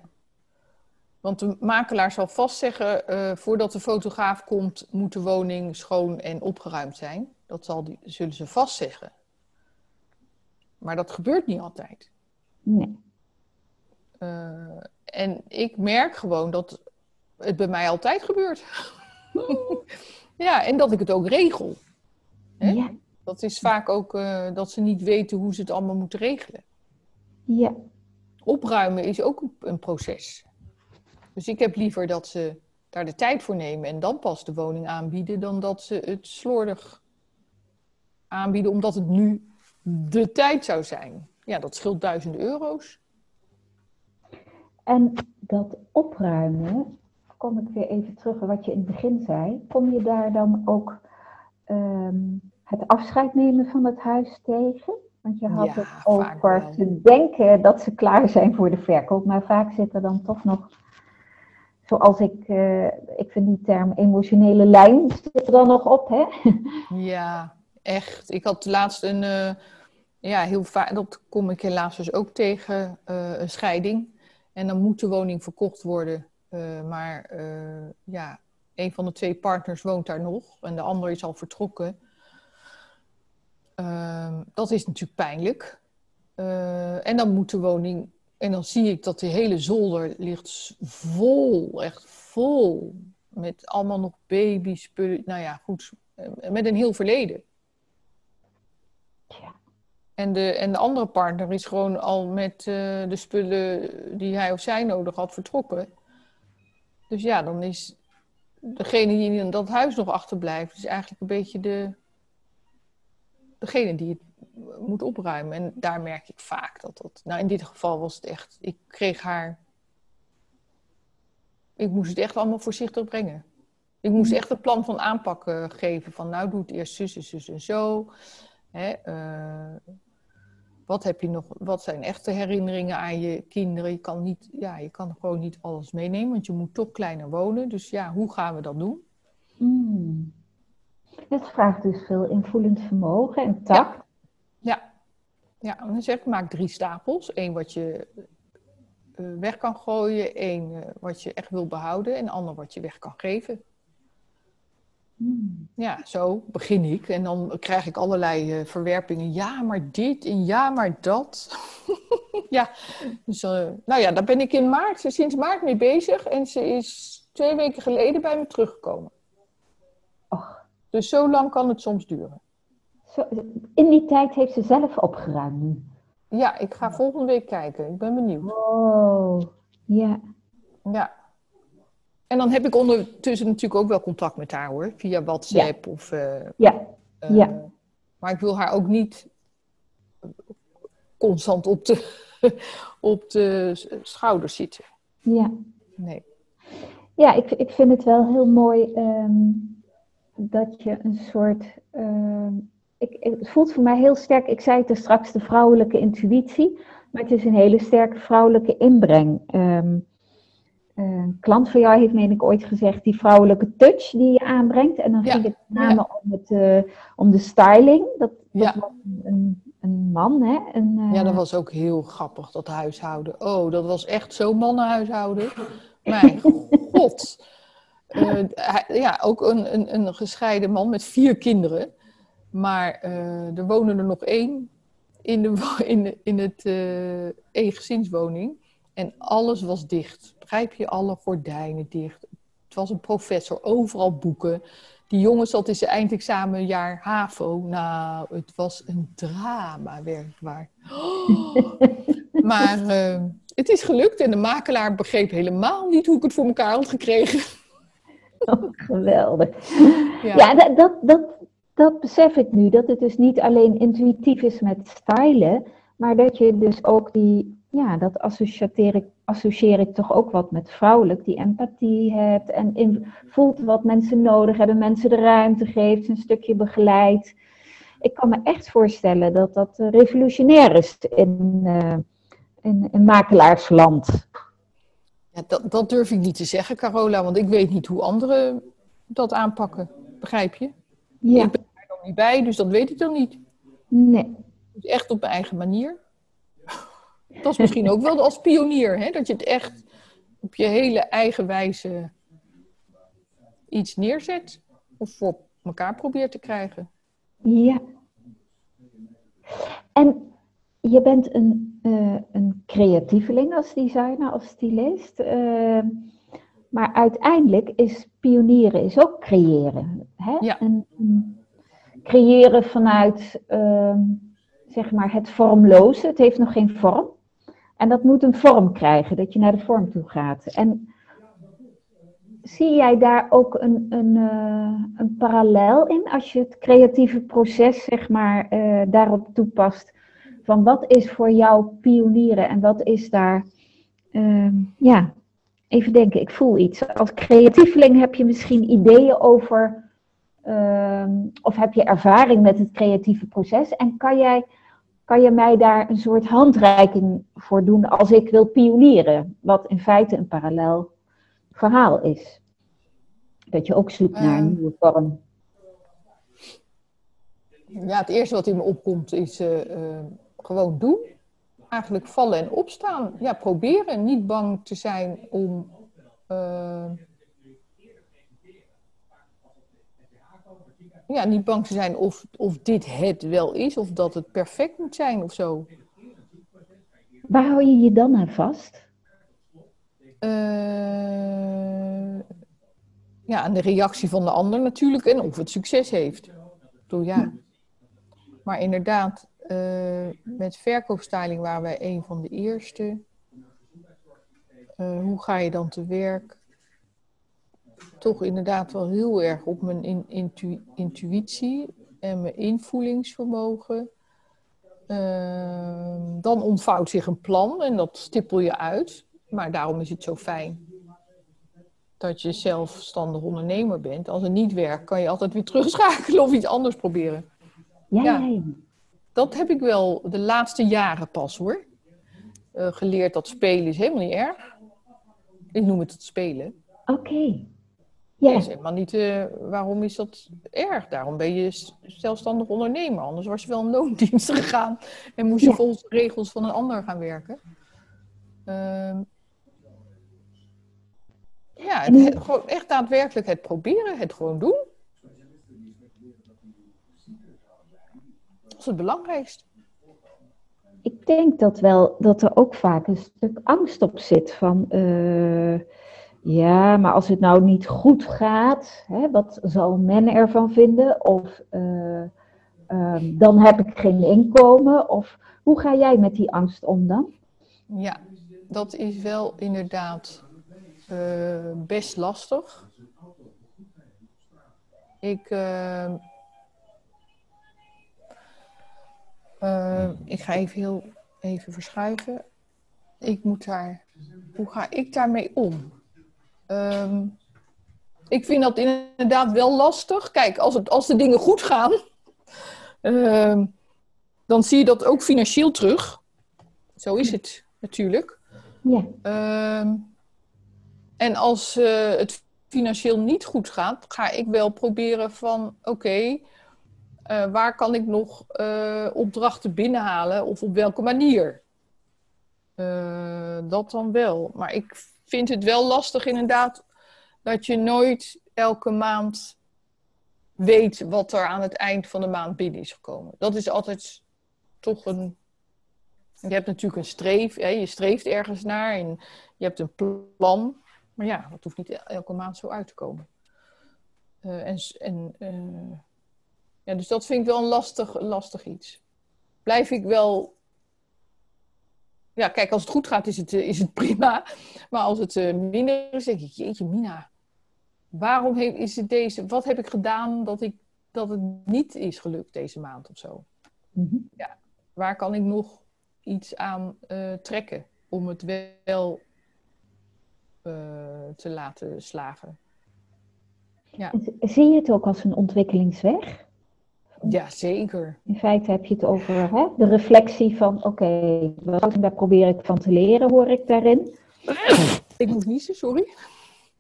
Want de makelaar zal vast zeggen, uh, voordat de fotograaf komt, moet de woning schoon en opgeruimd zijn. Dat zal die, zullen ze vast zeggen. Maar dat gebeurt niet altijd. Nee. Uh, en ik merk gewoon dat het bij mij altijd gebeurt. [LAUGHS] ja, en dat ik het ook regel. Hè? Ja. Dat is vaak ook uh, dat ze niet weten hoe ze het allemaal moeten regelen. Ja. Opruimen is ook een proces. Dus ik heb liever dat ze daar de tijd voor nemen en dan pas de woning aanbieden, dan dat ze het slordig aanbieden, omdat het nu de tijd zou zijn. Ja, dat scheelt duizend euro's. En dat opruimen, kom ik weer even terug op wat je in het begin zei. Kom je daar dan ook ehm, het afscheid nemen van het huis tegen? Want je had het over te denken dat ze klaar zijn voor de verkoop, maar vaak zit er dan toch nog, zoals ik, uh, ik vind die term emotionele lijn, zit er dan nog op, hè? Ja, echt. Ik had laatst een, uh, ja, heel vaak, dat kom ik helaas dus ook tegen, uh, een scheiding. En dan moet de woning verkocht worden. Maar ja, een van de twee partners woont daar nog en de ander is al vertrokken. Uh, dat is natuurlijk pijnlijk. En dan moet de woning. En dan zie ik dat de hele zolder ligt vol, echt vol. Met allemaal nog babyspullen. Nou ja, goed. Met een heel verleden. En de, en de andere partner is gewoon al met uh, de spullen die hij of zij nodig had vertrokken. Dus ja, dan is degene die in dat huis nog achterblijft, is eigenlijk een beetje de, degene die het moet opruimen. En daar merk ik vaak dat dat. Nou, in dit geval was het echt. Ik kreeg haar. Ik moest het echt allemaal voorzichtig brengen. Ik moest echt het plan van aanpak uh, geven. Van nou, doe het eerst zus en zus en zo. Hè, uh, wat, heb je nog, wat zijn echte herinneringen aan je kinderen? Je kan, niet, ja, je kan gewoon niet alles meenemen, want je moet toch kleiner wonen. Dus ja, hoe gaan we dat doen? Mm. Het vraagt dus veel invoelend vermogen en tact. Ja. dan zeg ik, maak drie stapels. Eén wat je uh, weg kan gooien, één uh, wat je echt wil behouden en ander wat je weg kan geven. Hmm. Ja, zo begin ik. En dan krijg ik allerlei uh, verwerpingen. Ja, maar dit en ja, maar dat. [LAUGHS] ja, dus, uh, nou ja, daar ben ik in maart, sinds maart mee bezig. En ze is twee weken geleden bij me teruggekomen. Och. Dus zo lang kan het soms duren. In die tijd heeft ze zelf opgeruimd nu? Ja, ik ga volgende week kijken. Ik ben benieuwd. Oh, ja. Ja, en dan heb ik ondertussen natuurlijk ook wel contact met haar hoor, via WhatsApp ja. of. Uh, ja. Uh, ja. Maar ik wil haar ook niet constant op de, [LAUGHS] op de schouders zitten. Ja. Nee. Ja, ik, ik vind het wel heel mooi um, dat je een soort. Uh, ik, het voelt voor mij heel sterk, ik zei het er straks, de vrouwelijke intuïtie. Maar het is een hele sterke vrouwelijke inbreng. Um, een klant van jou heeft, meen ik, ooit gezegd, die vrouwelijke touch die je aanbrengt. En dan Ja, ging het met name om, het, eh, om de styling. Dat, dat Ja. was een, een man, hè? Een, eh, Ja, dat was ook heel grappig, dat huishouden. Oh, dat was echt zo'n mannenhuishouden. [LAUGHS] Mijn god. Eh, ja, ook een, een, een gescheiden man met vier kinderen. Maar eh, er woonde er nog één in, de, in, de- in het eh eengezinswoning. En alles was dicht. Begrijp je? Alle gordijnen dicht. Het was een professor, overal boeken. Die jongen zat in zijn eindexamenjaar HAVO. Nou, het was een drama. Oh. [LAUGHS] Maar eh, het is gelukt en de makelaar begreep helemaal niet hoe ik het voor elkaar had gekregen. Geweldig. Ja, Ja, dat, dat, dat, dat besef ik nu. Dat het dus niet alleen intuïtief is met stylen, maar dat je dus ook die, ja, dat associeer ik, associeer ik toch ook wat met vrouwelijk, die empathie hebt en in- voelt wat mensen nodig hebben, mensen de ruimte geeft, een stukje begeleidt. Ik kan me echt voorstellen dat dat revolutionair is in, eh, in, in makelaarsland. Ja, dat, dat durf ik niet te zeggen, Carola, want ik weet niet hoe anderen dat aanpakken. Begrijp je? Ja, Ik ben niet bij, dus dat weet ik dan niet. nee. Dus echt op mijn eigen manier. Dat is misschien ook wel als pionier, hè? dat je het echt op je hele eigen wijze iets neerzet. Of voor elkaar probeert te krijgen. Ja. En je bent een, eh, een creatieveling als designer, als stylist. eh, maar uiteindelijk is pionieren is ook creëren. Hè? Ja. En, mm, creëren vanuit ehm, zeg maar het vormloze. Het heeft nog geen vorm. En dat moet een vorm krijgen, dat je naar de vorm toe gaat. En zie jij daar ook een, een, eh, een parallel in als je het creatieve proces zeg maar eh, daarop toepast? Van wat is voor jou pionieren en wat is daar, ehm, ja, even denken, ik voel iets. Als creatieveling heb je misschien ideeën over, ehm, of heb je ervaring met het creatieve proces en kan jij, kan je mij daar een soort handreiking voor doen als ik wil pionieren? Wat in feite een parallel verhaal is. Dat je ook zoekt naar een Ehm. nieuwe vorm. Ja, het eerste wat in me opkomt is eh, eh, gewoon doen. Eigenlijk vallen en opstaan. Ja, proberen. Niet bang te zijn om. Ja, niet bang te zijn of, of dit het wel is, of dat het perfect moet zijn of zo. Waar hou je je dan aan vast? Eh, ja, aan de reactie van de ander natuurlijk en of het succes heeft. Bedoel, ja. Maar inderdaad, eh, met verkoopstyling waren wij een van de eerste. Eh, hoe ga je dan te werk? Toch inderdaad wel heel erg op mijn in- intu- intuïtie en mijn invoelingsvermogen. Eh, dan ontvouwt zich een plan en dat stippel je uit. Maar daarom is het zo fijn dat je zelfstandig ondernemer bent. Als het niet werkt, kan je altijd weer [LAUGHS] terugschakelen of iets anders proberen. Ja, Ja. ja, ja. Dat heb ik wel de laatste jaren pas hoor. Eh, geleerd dat spelen is helemaal niet erg. Ik noem het het spelen. Oké. Ja. Is helemaal niet, eh, waarom is dat erg? Daarom ben je zelfstandig ondernemer. Anders was je wel in loondienst [LAUGHS] gegaan en moest je Ja. volgens de regels van een ander gaan werken. Ehm, ja, het gewoon echt daadwerkelijk het proberen, het gewoon doen. Dat is het belangrijkste. ik denk dat wel dat er ook vaak een stuk angst op zit van, eh, ja, maar als het nou niet goed gaat, hè, wat zal men ervan vinden? Of eh, ehm, dan heb ik geen inkomen. Of hoe ga jij met die angst om dan? Ja, dat is wel inderdaad eh, best lastig. Ik, eh, eh, ik ga even heel even verschuiven. Ik moet daar. Hoe ga ik daarmee om? Ehm, ik vind dat inderdaad wel lastig. Kijk, als, het, als de dingen goed gaan, ehm, dan zie je dat ook financieel terug. Zo is het natuurlijk. Ja, Ehm, En als uh, het financieel niet goed gaat, ga ik wel proberen van oké, uh, waar kan ik nog uh, opdrachten binnenhalen of op welke manier? dat dan wel. Maar ik vind het wel lastig inderdaad dat je nooit elke maand weet wat er aan het eind van de maand binnen is gekomen. Dat is altijd toch een. Je hebt natuurlijk een streef, hè? je streeft ergens naar en je hebt een plan. Maar ja, dat hoeft niet elke maand zo uit te komen. Uh, en, en uh, ja, dus dat vind ik wel een lastig, lastig iets. Blijf ik wel. Ja, kijk, als het goed gaat is het, is het [LAUGHS] prima. Maar als het uh, minder is, denk ik, jeetje, Mina, waarom is het deze, wat heb ik gedaan dat, ik, dat het niet is gelukt deze maand of zo? Mm -hmm. Ja, waar kan ik nog iets aan uh, trekken om het wel uh, te laten slagen? Ja. Zie je het ook als een ontwikkelingsweg? Ja, zeker. In feite heb je het over hè, de reflectie van, oké, okay, wat daar probeer ik van te leren, hoor ik daarin. [SNIFFS] Ik moet niezen, sorry.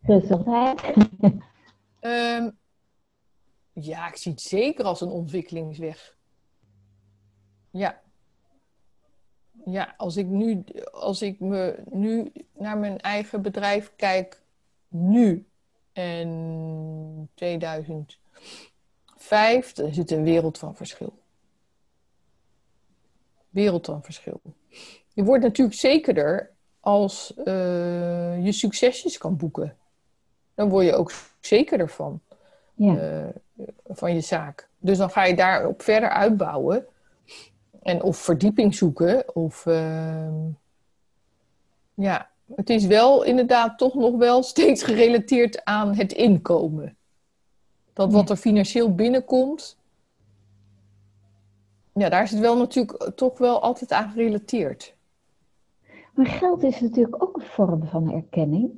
Gezondheid. um, [LAUGHS] ja, ik zie het zeker als een ontwikkelingsweg. Ja. Ja, als ik nu, als ik me nu naar mijn eigen bedrijf kijk, nu en 2005, dan is het een wereld van verschil. Wereld van verschil. Je wordt natuurlijk zekerder als uh, je succesjes kan boeken dan word je ook zekerder van. Ja. Uh, van je zaak. Dus dan ga je daarop verder uitbouwen. En of verdieping zoeken. Of uh, ja, het is wel inderdaad toch nog wel steeds gerelateerd aan het inkomen. Dat wat er financieel binnenkomt. Ja, daar is het wel natuurlijk toch wel altijd aan gerelateerd. Maar geld is natuurlijk ook een vorm van erkenning.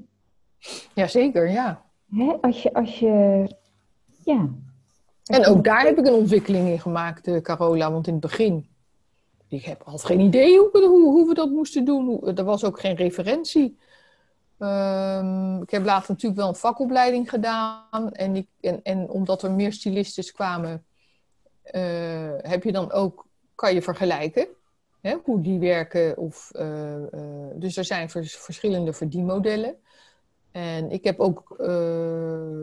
Jazeker, ja. Hè? Als je, als je, ja. En ook daar heb ik een ontwikkeling in gemaakt, uh, Carola, want in het begin, ik heb, had geen idee hoe, hoe, hoe we dat moesten doen. Er was ook geen referentie. Um, ik heb later natuurlijk wel een vakopleiding gedaan. En, ik, en, en omdat er meer stylistes kwamen, uh, heb je dan ook, kan je vergelijken hè, hoe die werken. Of, uh, dus er zijn vers, verschillende verdienmodellen. En ik heb ook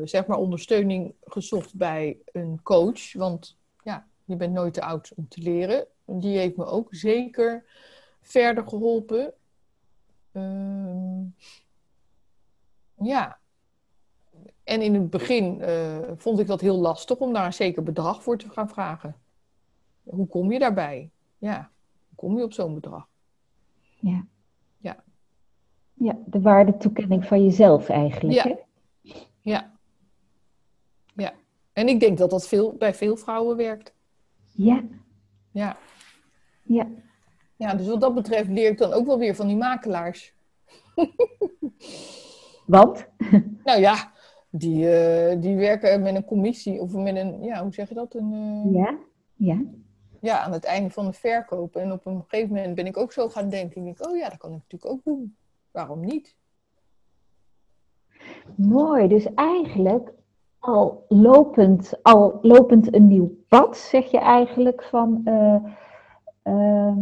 zeg maar ondersteuning gezocht bij een coach. Want ja, je bent nooit te oud om te leren. Die heeft me ook zeker verder geholpen. Uh, ja. En in het begin uh, vond ik dat heel lastig om daar een zeker bedrag voor te gaan vragen. Hoe kom je daarbij? Ja, hoe kom je op zo'n bedrag? Ja. Ja, de waardetoekenning van jezelf eigenlijk. Ja. Hè? ja. Ja. En ik denk dat dat veel, bij veel vrouwen werkt. Ja. Ja. Ja. Ja, dus wat dat betreft leer ik dan ook wel weer van die makelaars. [LAUGHS] Want? Nou ja, die, uh, die werken met een commissie of met een, ja, hoe zeg je dat? Een, uh... Ja, ja. Ja, aan het einde van de verkoop. En op een gegeven moment ben ik ook zo gaan denken. Ik, oh ja, dat kan ik natuurlijk ook doen waarom niet? Mooi, dus eigenlijk al lopend, al lopend een nieuw pad, zeg je eigenlijk van, uh,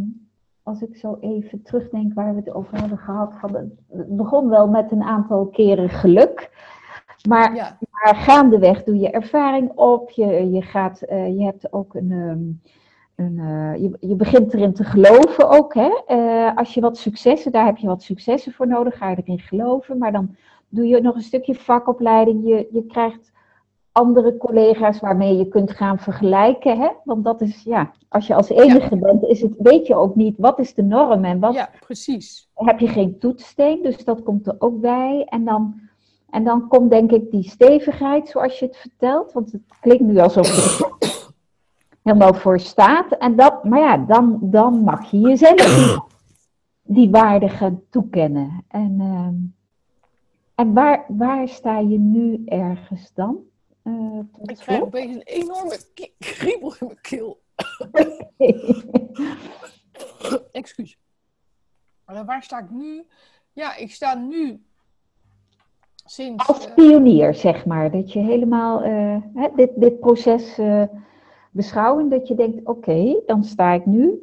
als ik zo even terugdenk waar we het over hebben gehad, van het begon wel met een aantal keren geluk, maar, ja. maar gaandeweg doe je ervaring op, je, je, gaat, uh, je hebt ook een... Um, uh, je, je, begint erin te geloven ook. Hè? Uh, als je wat successen, daar heb je wat successen voor nodig, ga je erin geloven. Maar dan doe je nog een stukje vakopleiding. Je, je krijgt andere collega's waarmee je kunt gaan vergelijken. Hè? Want dat is, ja, als je als enige ja. bent, is het, weet je ook niet wat is de norm en wat. Ja, precies. Heb je geen toetssteen, dus dat komt er ook bij. En dan, en dan komt denk ik die stevigheid, zoals je het vertelt. Want het klinkt nu alsof je [COUGHS] helemaal voor staat. En dat, maar ja, dan, dan mag je jezelf die, [COUGHS] die waarde gaan toekennen. En, uh, en waar, waar sta je nu ergens dan? Uh, ik krijg een beetje een enorme kriebel in mijn keel. [LAUGHS] Excuus. Waar sta ik nu? Ja, ik sta nu Sinds, Als pionier, zeg maar. Dat je helemaal hè, dit, dit proces beschouwen. Dat je denkt, oké, dan sta ik nu.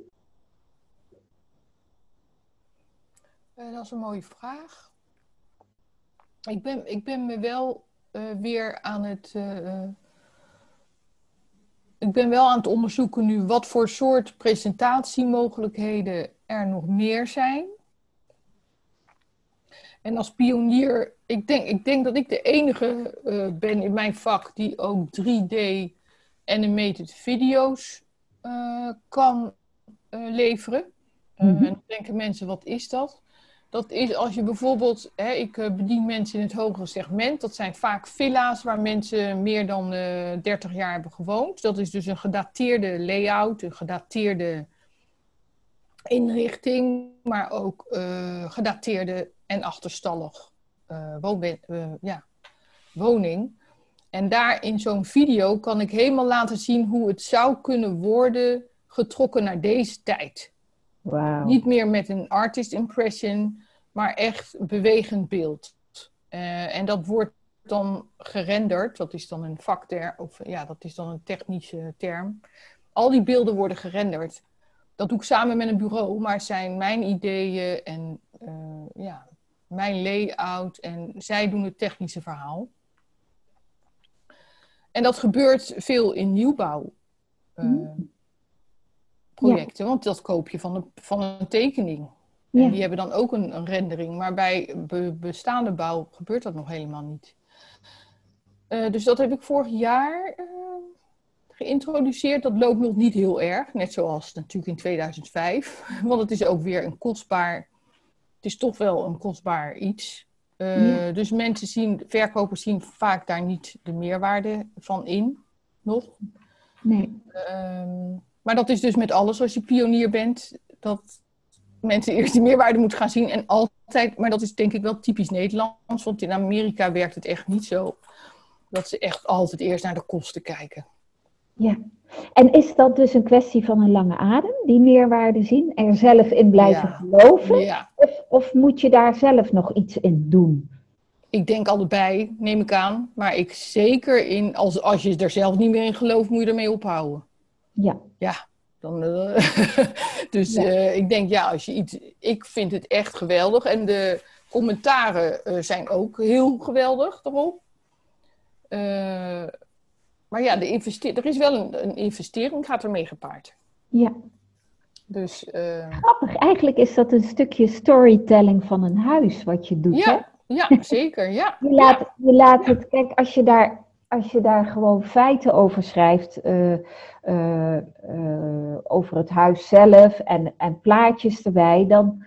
dat is een mooie vraag. Ik ben, ik ben me wel weer aan het ik ben wel aan het onderzoeken nu wat voor soort presentatiemogelijkheden er nog meer zijn. En als pionier, ik denk, ik denk dat ik de enige uh, ben in mijn vak die ook 3D animated video's uh, kan uh, leveren. Mm -hmm. En dan denken mensen, wat is dat? Dat is als je bijvoorbeeld, hè, ik eh, bedien mensen in het hogere segment. Dat zijn vaak villa's waar mensen meer dan uh, eh, 30 jaar hebben gewoond. Dat is dus een gedateerde layout, een gedateerde inrichting, maar ook uh, gedateerde en achterstallig ja, woning. En daar in zo'n video kan ik helemaal laten zien hoe het zou kunnen worden getrokken naar deze tijd. Wow. Niet meer met een artist impression, maar echt bewegend beeld. Uh, en dat wordt dan gerenderd, dat is dan een vakterm, of ja, dat is dan een technische term. Al die beelden worden gerenderd. Dat doe ik samen met een bureau, maar zijn mijn ideeën en uh, ja, mijn layout en zij doen het technische verhaal. En dat gebeurt veel in nieuwbouw. Uh, projecten. Want dat koop je van een, van een tekening. En die hebben dan ook een, een rendering. Maar bij bestaande bouw gebeurt dat nog helemaal niet. Uh, dus dat heb ik vorig jaar uh, geïntroduceerd. Dat loopt nog niet heel erg. Net zoals natuurlijk in 2005. [LAUGHS] Want het is ook weer een kostbaar... Het is toch wel een kostbaar iets. Uh, ja. Dus mensen zien, verkopers zien vaak daar niet de meerwaarde van in. Nog. Nee. Ehm, maar dat is dus met alles als je pionier bent. Dat mensen eerst die meerwaarde moeten gaan zien. En altijd, maar dat is denk ik wel typisch Nederlands. Want in Amerika werkt het echt niet zo. Dat ze echt altijd eerst naar de kosten kijken. Ja. En is dat dus een kwestie van een lange adem, die meerwaarde zien? Er zelf in blijven geloven? Ja. Of, of moet je daar zelf nog iets in doen? Ik denk allebei, neem ik aan. Maar ik zeker in, als, als je er zelf niet meer in gelooft, moet je ermee ophouden. Ja. Ja, dan, uh, [LAUGHS] dus uh, ik denk, ja, als je iets. Ik vind het echt geweldig. En de commentaren uh, zijn ook heel geweldig erop. maar ja, de investeer er is wel een, een investering, gaat ermee gepaard. Ja. Dus, Grappig, eigenlijk is dat een stukje storytelling van een huis wat je doet. Ja, hè? ja [LAUGHS] zeker. Ja. je, laat, je laat het, kijk, als je daar als je daar gewoon feiten over schrijft, uh, uh, uh, over het huis zelf en, en plaatjes erbij, dan,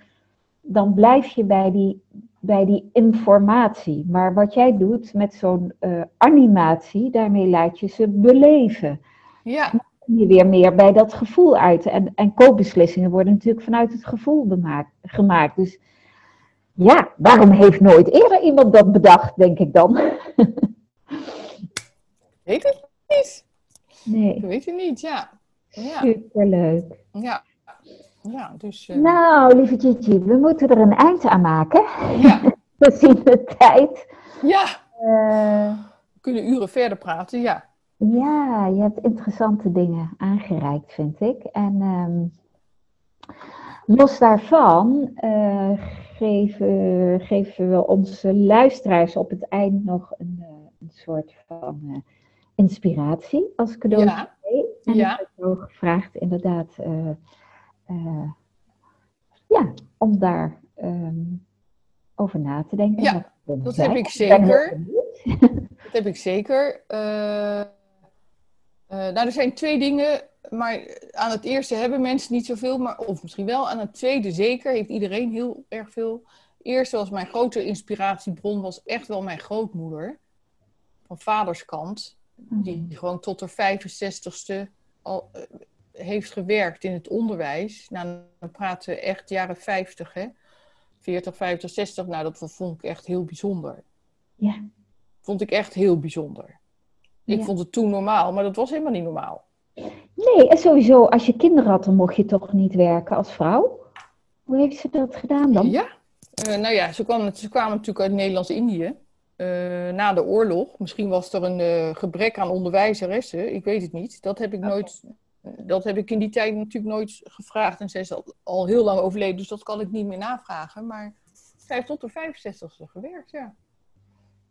dan blijf je bij die, bij die informatie. Maar wat jij doet met zo'n animatie, daarmee laat je ze beleven. Ja. Dan kom je weer meer bij dat gevoel uit. En, en koopbeslissingen worden natuurlijk vanuit het gevoel bemaakt, gemaakt. Dus ja, waarom heeft nooit eerder iemand dat bedacht, denk ik dan? [LAUGHS] weet het niet. Nee. Ik weet het niet, ja. ja. Superleuk. Ja. Ja, dus... Uh... Nou, lieve Gigi, we moeten er een eind aan maken. Ja. [LAUGHS] we zien de tijd. Ja. Uh... We kunnen uren verder praten, ja. Ja, je hebt interessante dingen aangereikt, vind ik. En um, los daarvan uh, geven, geven we onze luisteraars op het eind nog een, een soort van inspiratie als cadeau. Ja. En ja. ik heb ook gevraagd inderdaad uh, uh, ja, om daar um, over na te denken. Ja, [LAUGHS] dat heb ik zeker. dat heb ik zeker. Uh, nou, er zijn twee dingen, maar aan het eerste hebben mensen niet zoveel, maar, of misschien wel. Aan het tweede zeker heeft iedereen heel erg veel. Eerste was mijn grote inspiratiebron, was echt wel mijn grootmoeder. Van vaders kant. Die gewoon tot haar 65ste al uh, heeft gewerkt in het onderwijs. Nou, dan praten we echt jaren 50, hè? 40, 50, 60. Nou, dat vond ik echt heel bijzonder. Ja. Vond ik echt heel bijzonder. Ik vond het toen normaal, maar dat was helemaal niet normaal. Nee, en sowieso, als je kinderen had, dan mocht je toch niet werken als vrouw? Hoe heeft ze dat gedaan dan? Ja, uh, nou ja, ze, kwam, ze kwamen natuurlijk uit Nederlands-Indië. Na de oorlog. Misschien was er een gebrek aan onderwijzeressen, ik weet het niet. Dat heb ik nooit dat heb ik in die tijd natuurlijk nooit gevraagd. En zij is al, al heel lang overleden, dus dat kan ik niet meer navragen. Maar zij heeft tot de 65ste gewerkt, ja.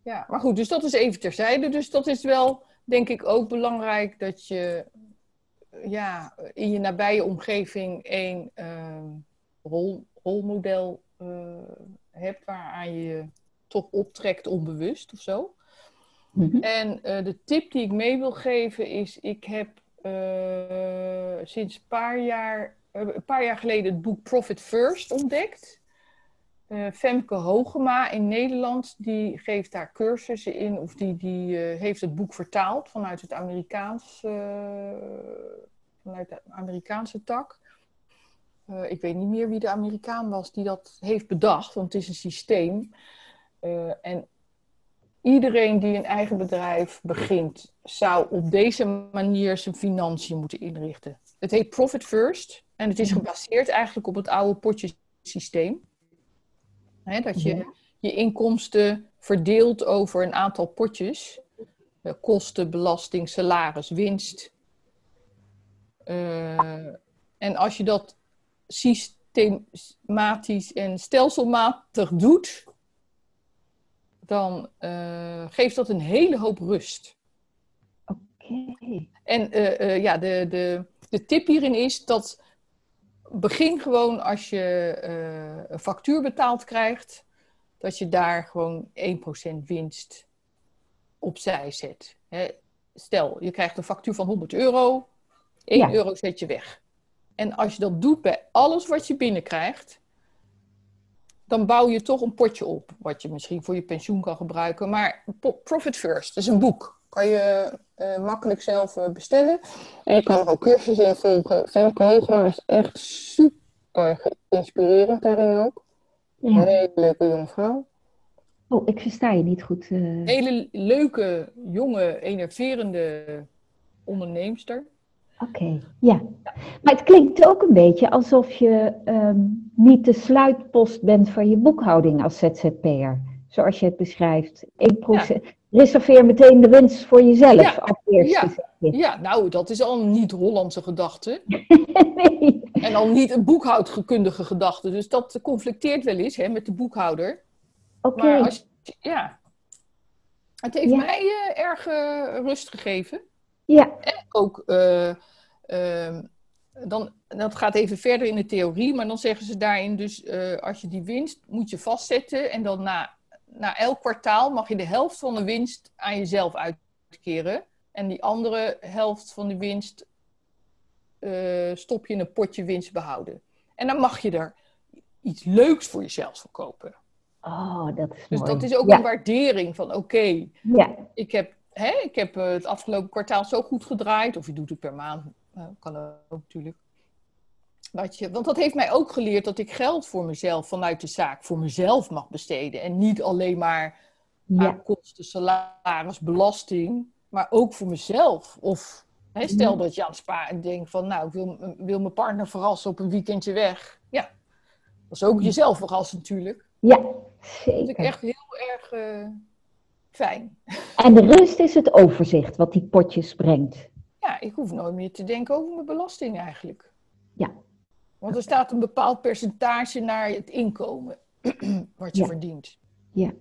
Ja, maar goed, dus dat is even terzijde. Dus dat is wel, denk ik, ook belangrijk dat je ja, in je nabije omgeving een uh, rol, rolmodel hebt waaraan je toch optrekt onbewust of zo. Mhm. En uh, de tip die ik mee wil geven is, ik heb uh, sinds een paar jaar, uh, een paar jaar geleden het boek Profit First ontdekt. Uh, Femke Hogema in Nederland, die geeft daar cursussen in, of die, die heeft het boek vertaald vanuit het Amerikaans, vanuit de Amerikaanse tak. ik weet niet meer wie de Amerikaan was die dat heeft bedacht, want het is een systeem. En iedereen die een eigen bedrijf begint, zou op deze manier zijn financiën moeten inrichten. Het heet Profit First en het is mhm. gebaseerd eigenlijk op het oude potjesysteem. He, dat je mhm. je inkomsten verdeelt over een aantal potjes. Eh, kosten, belasting, salaris, winst. Uh, en als je dat systematisch en stelselmatig doet, dan uh, geeft dat een hele hoop rust. Oké. En uh, uh, ja, de, de, de tip hierin is dat begin gewoon als je een factuur betaald krijgt, dat je daar gewoon 1% winst opzij zet. Hè? Stel, je krijgt een factuur van 100 euro, 1 euro zet je weg. En als je dat doet bij alles wat je binnenkrijgt, dan bouw je toch een potje op, wat je misschien voor je pensioen kan gebruiken. Maar Profit First is een boek. Kan je uh, makkelijk zelf uh, bestellen. En je kan er ook cursussen in volgen. Femke Hoogma is echt super inspirerend daarin ook. Ja. Een hele leuke jonge vrouw. Oh, ik versta je niet goed. Uh... Hele leuke, jonge, enerverende onderneemster. Oké, ja. Maar het klinkt ook een beetje alsof je um, niet de sluitpost bent van je boekhouding als ZZP'er. Zoals je het beschrijft. Ik Reserveer meteen de winst voor jezelf ja. als eerste. Ja. ja, nou, dat is al een niet-Hollandse gedachte. [LAUGHS] nee. En al niet een boekhoudkundige gedachte. Dus dat conflicteert wel eens hè, met de boekhouder. Oké. Maar als, ja, het heeft mij uh, erg uh, rust gegeven. Ja. En ook, uh, dan, dat gaat even verder in de theorie, maar dan zeggen ze daarin dus, uh, als je die winst moet je vastzetten en dan na, na elk kwartaal mag je de helft van de winst aan jezelf uitkeren. En die andere helft van de winst uh, stop je in een potje winst behouden. En dan mag je er iets leuks voor jezelf verkopen. Oh, dat is dus mooi. dat is ook een waardering van oké, ja. ik heb hè, ik heb eh, het afgelopen kwartaal zo goed gedraaid. Of je doet het per maand. Uh, kan ook natuurlijk. Dat je, want dat heeft mij ook geleerd dat ik geld voor mezelf vanuit de zaak voor mezelf mag besteden. En niet alleen maar ja. aan kosten, salaris, belasting. Maar ook voor mezelf. Of hè, stel dat je aan het sparen denkt van nou, ik wil, wil mijn partner verrassen op een weekendje weg. Ja, dat is ook jezelf verrassen natuurlijk. Ja, zeker. Dat ik echt heel erg... Uh, fijn. En de rust is het overzicht wat die potjes brengt. Ja, ik hoef nooit meer te denken over mijn belasting eigenlijk. Ja. Want er staat een bepaald percentage naar het inkomen [CLEARS THROAT] wat je verdient. Ja.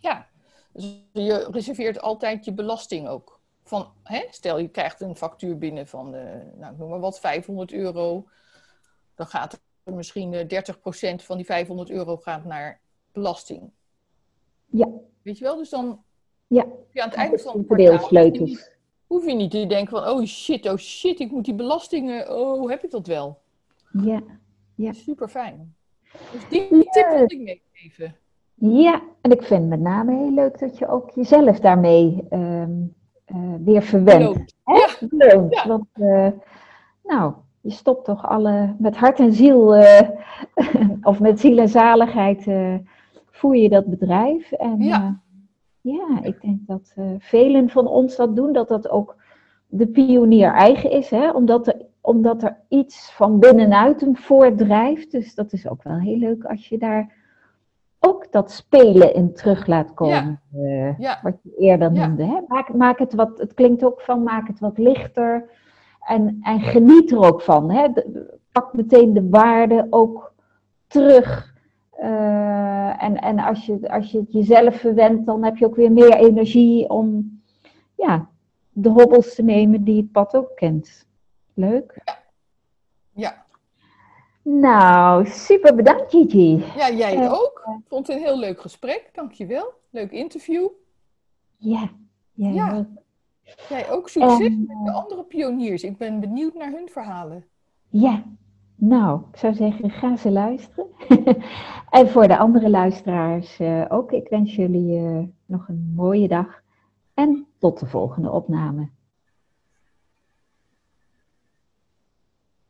Ja. Dus je reserveert altijd je belasting ook. Van, hè, stel je krijgt een factuur binnen van, uh, nou, noem maar wat, 500 euro. Dan gaat er misschien 30% eh, van die 500 euro gaat naar belasting. Ja. Weet je wel, dus dan ja. ja aan het einde van het kwartaal hoef je niet te denken van, oh shit, oh shit, ik moet die belastingen, oh, heb ik dat wel? Ja. ja. Super fijn. Dus die, die tip wil ik meegeven. Ja, en ik vind met name heel leuk dat je ook jezelf daarmee um, uh, weer verwendt. Ja. Leuk. Ja. Want, uh, nou, je stopt toch alle, met hart en ziel, uh, [LAUGHS] of met ziel en zaligheid, voer je dat bedrijf. En, ja. Ja, ik denk dat uh, velen van ons dat doen, dat dat ook de pionier eigen is, hè? Omdat, er, omdat er iets van binnenuit hem voortdrijft. Dus dat is ook wel heel leuk als je daar ook dat spelen in terug laat komen. eh, Ja. Wat je eerder Ja. noemde. Hè? Maak, maak het wat, het klinkt ook van maak het wat lichter. En, en geniet er ook van. Hè? De- pak meteen de waarde ook terug. Eh, en en als, je, als je het jezelf verwendt, dan heb je ook weer meer energie om ja, de hobbels te nemen die het pad ook kent. Leuk. Ja. Nou, super bedankt Gigi. ja, jij Eh, ook. Ik vond het een heel leuk gesprek. Dankjewel. Leuk interview. Ja, jij Ja. ook. Jij ook succes En, met de andere pioniers. Ik ben benieuwd naar hun verhalen. Ja, nou, ik zou zeggen, ga ze luisteren. [LAUGHS] en voor de andere luisteraars eh, ook. Ik wens jullie eh, nog een mooie dag. En tot de volgende opname.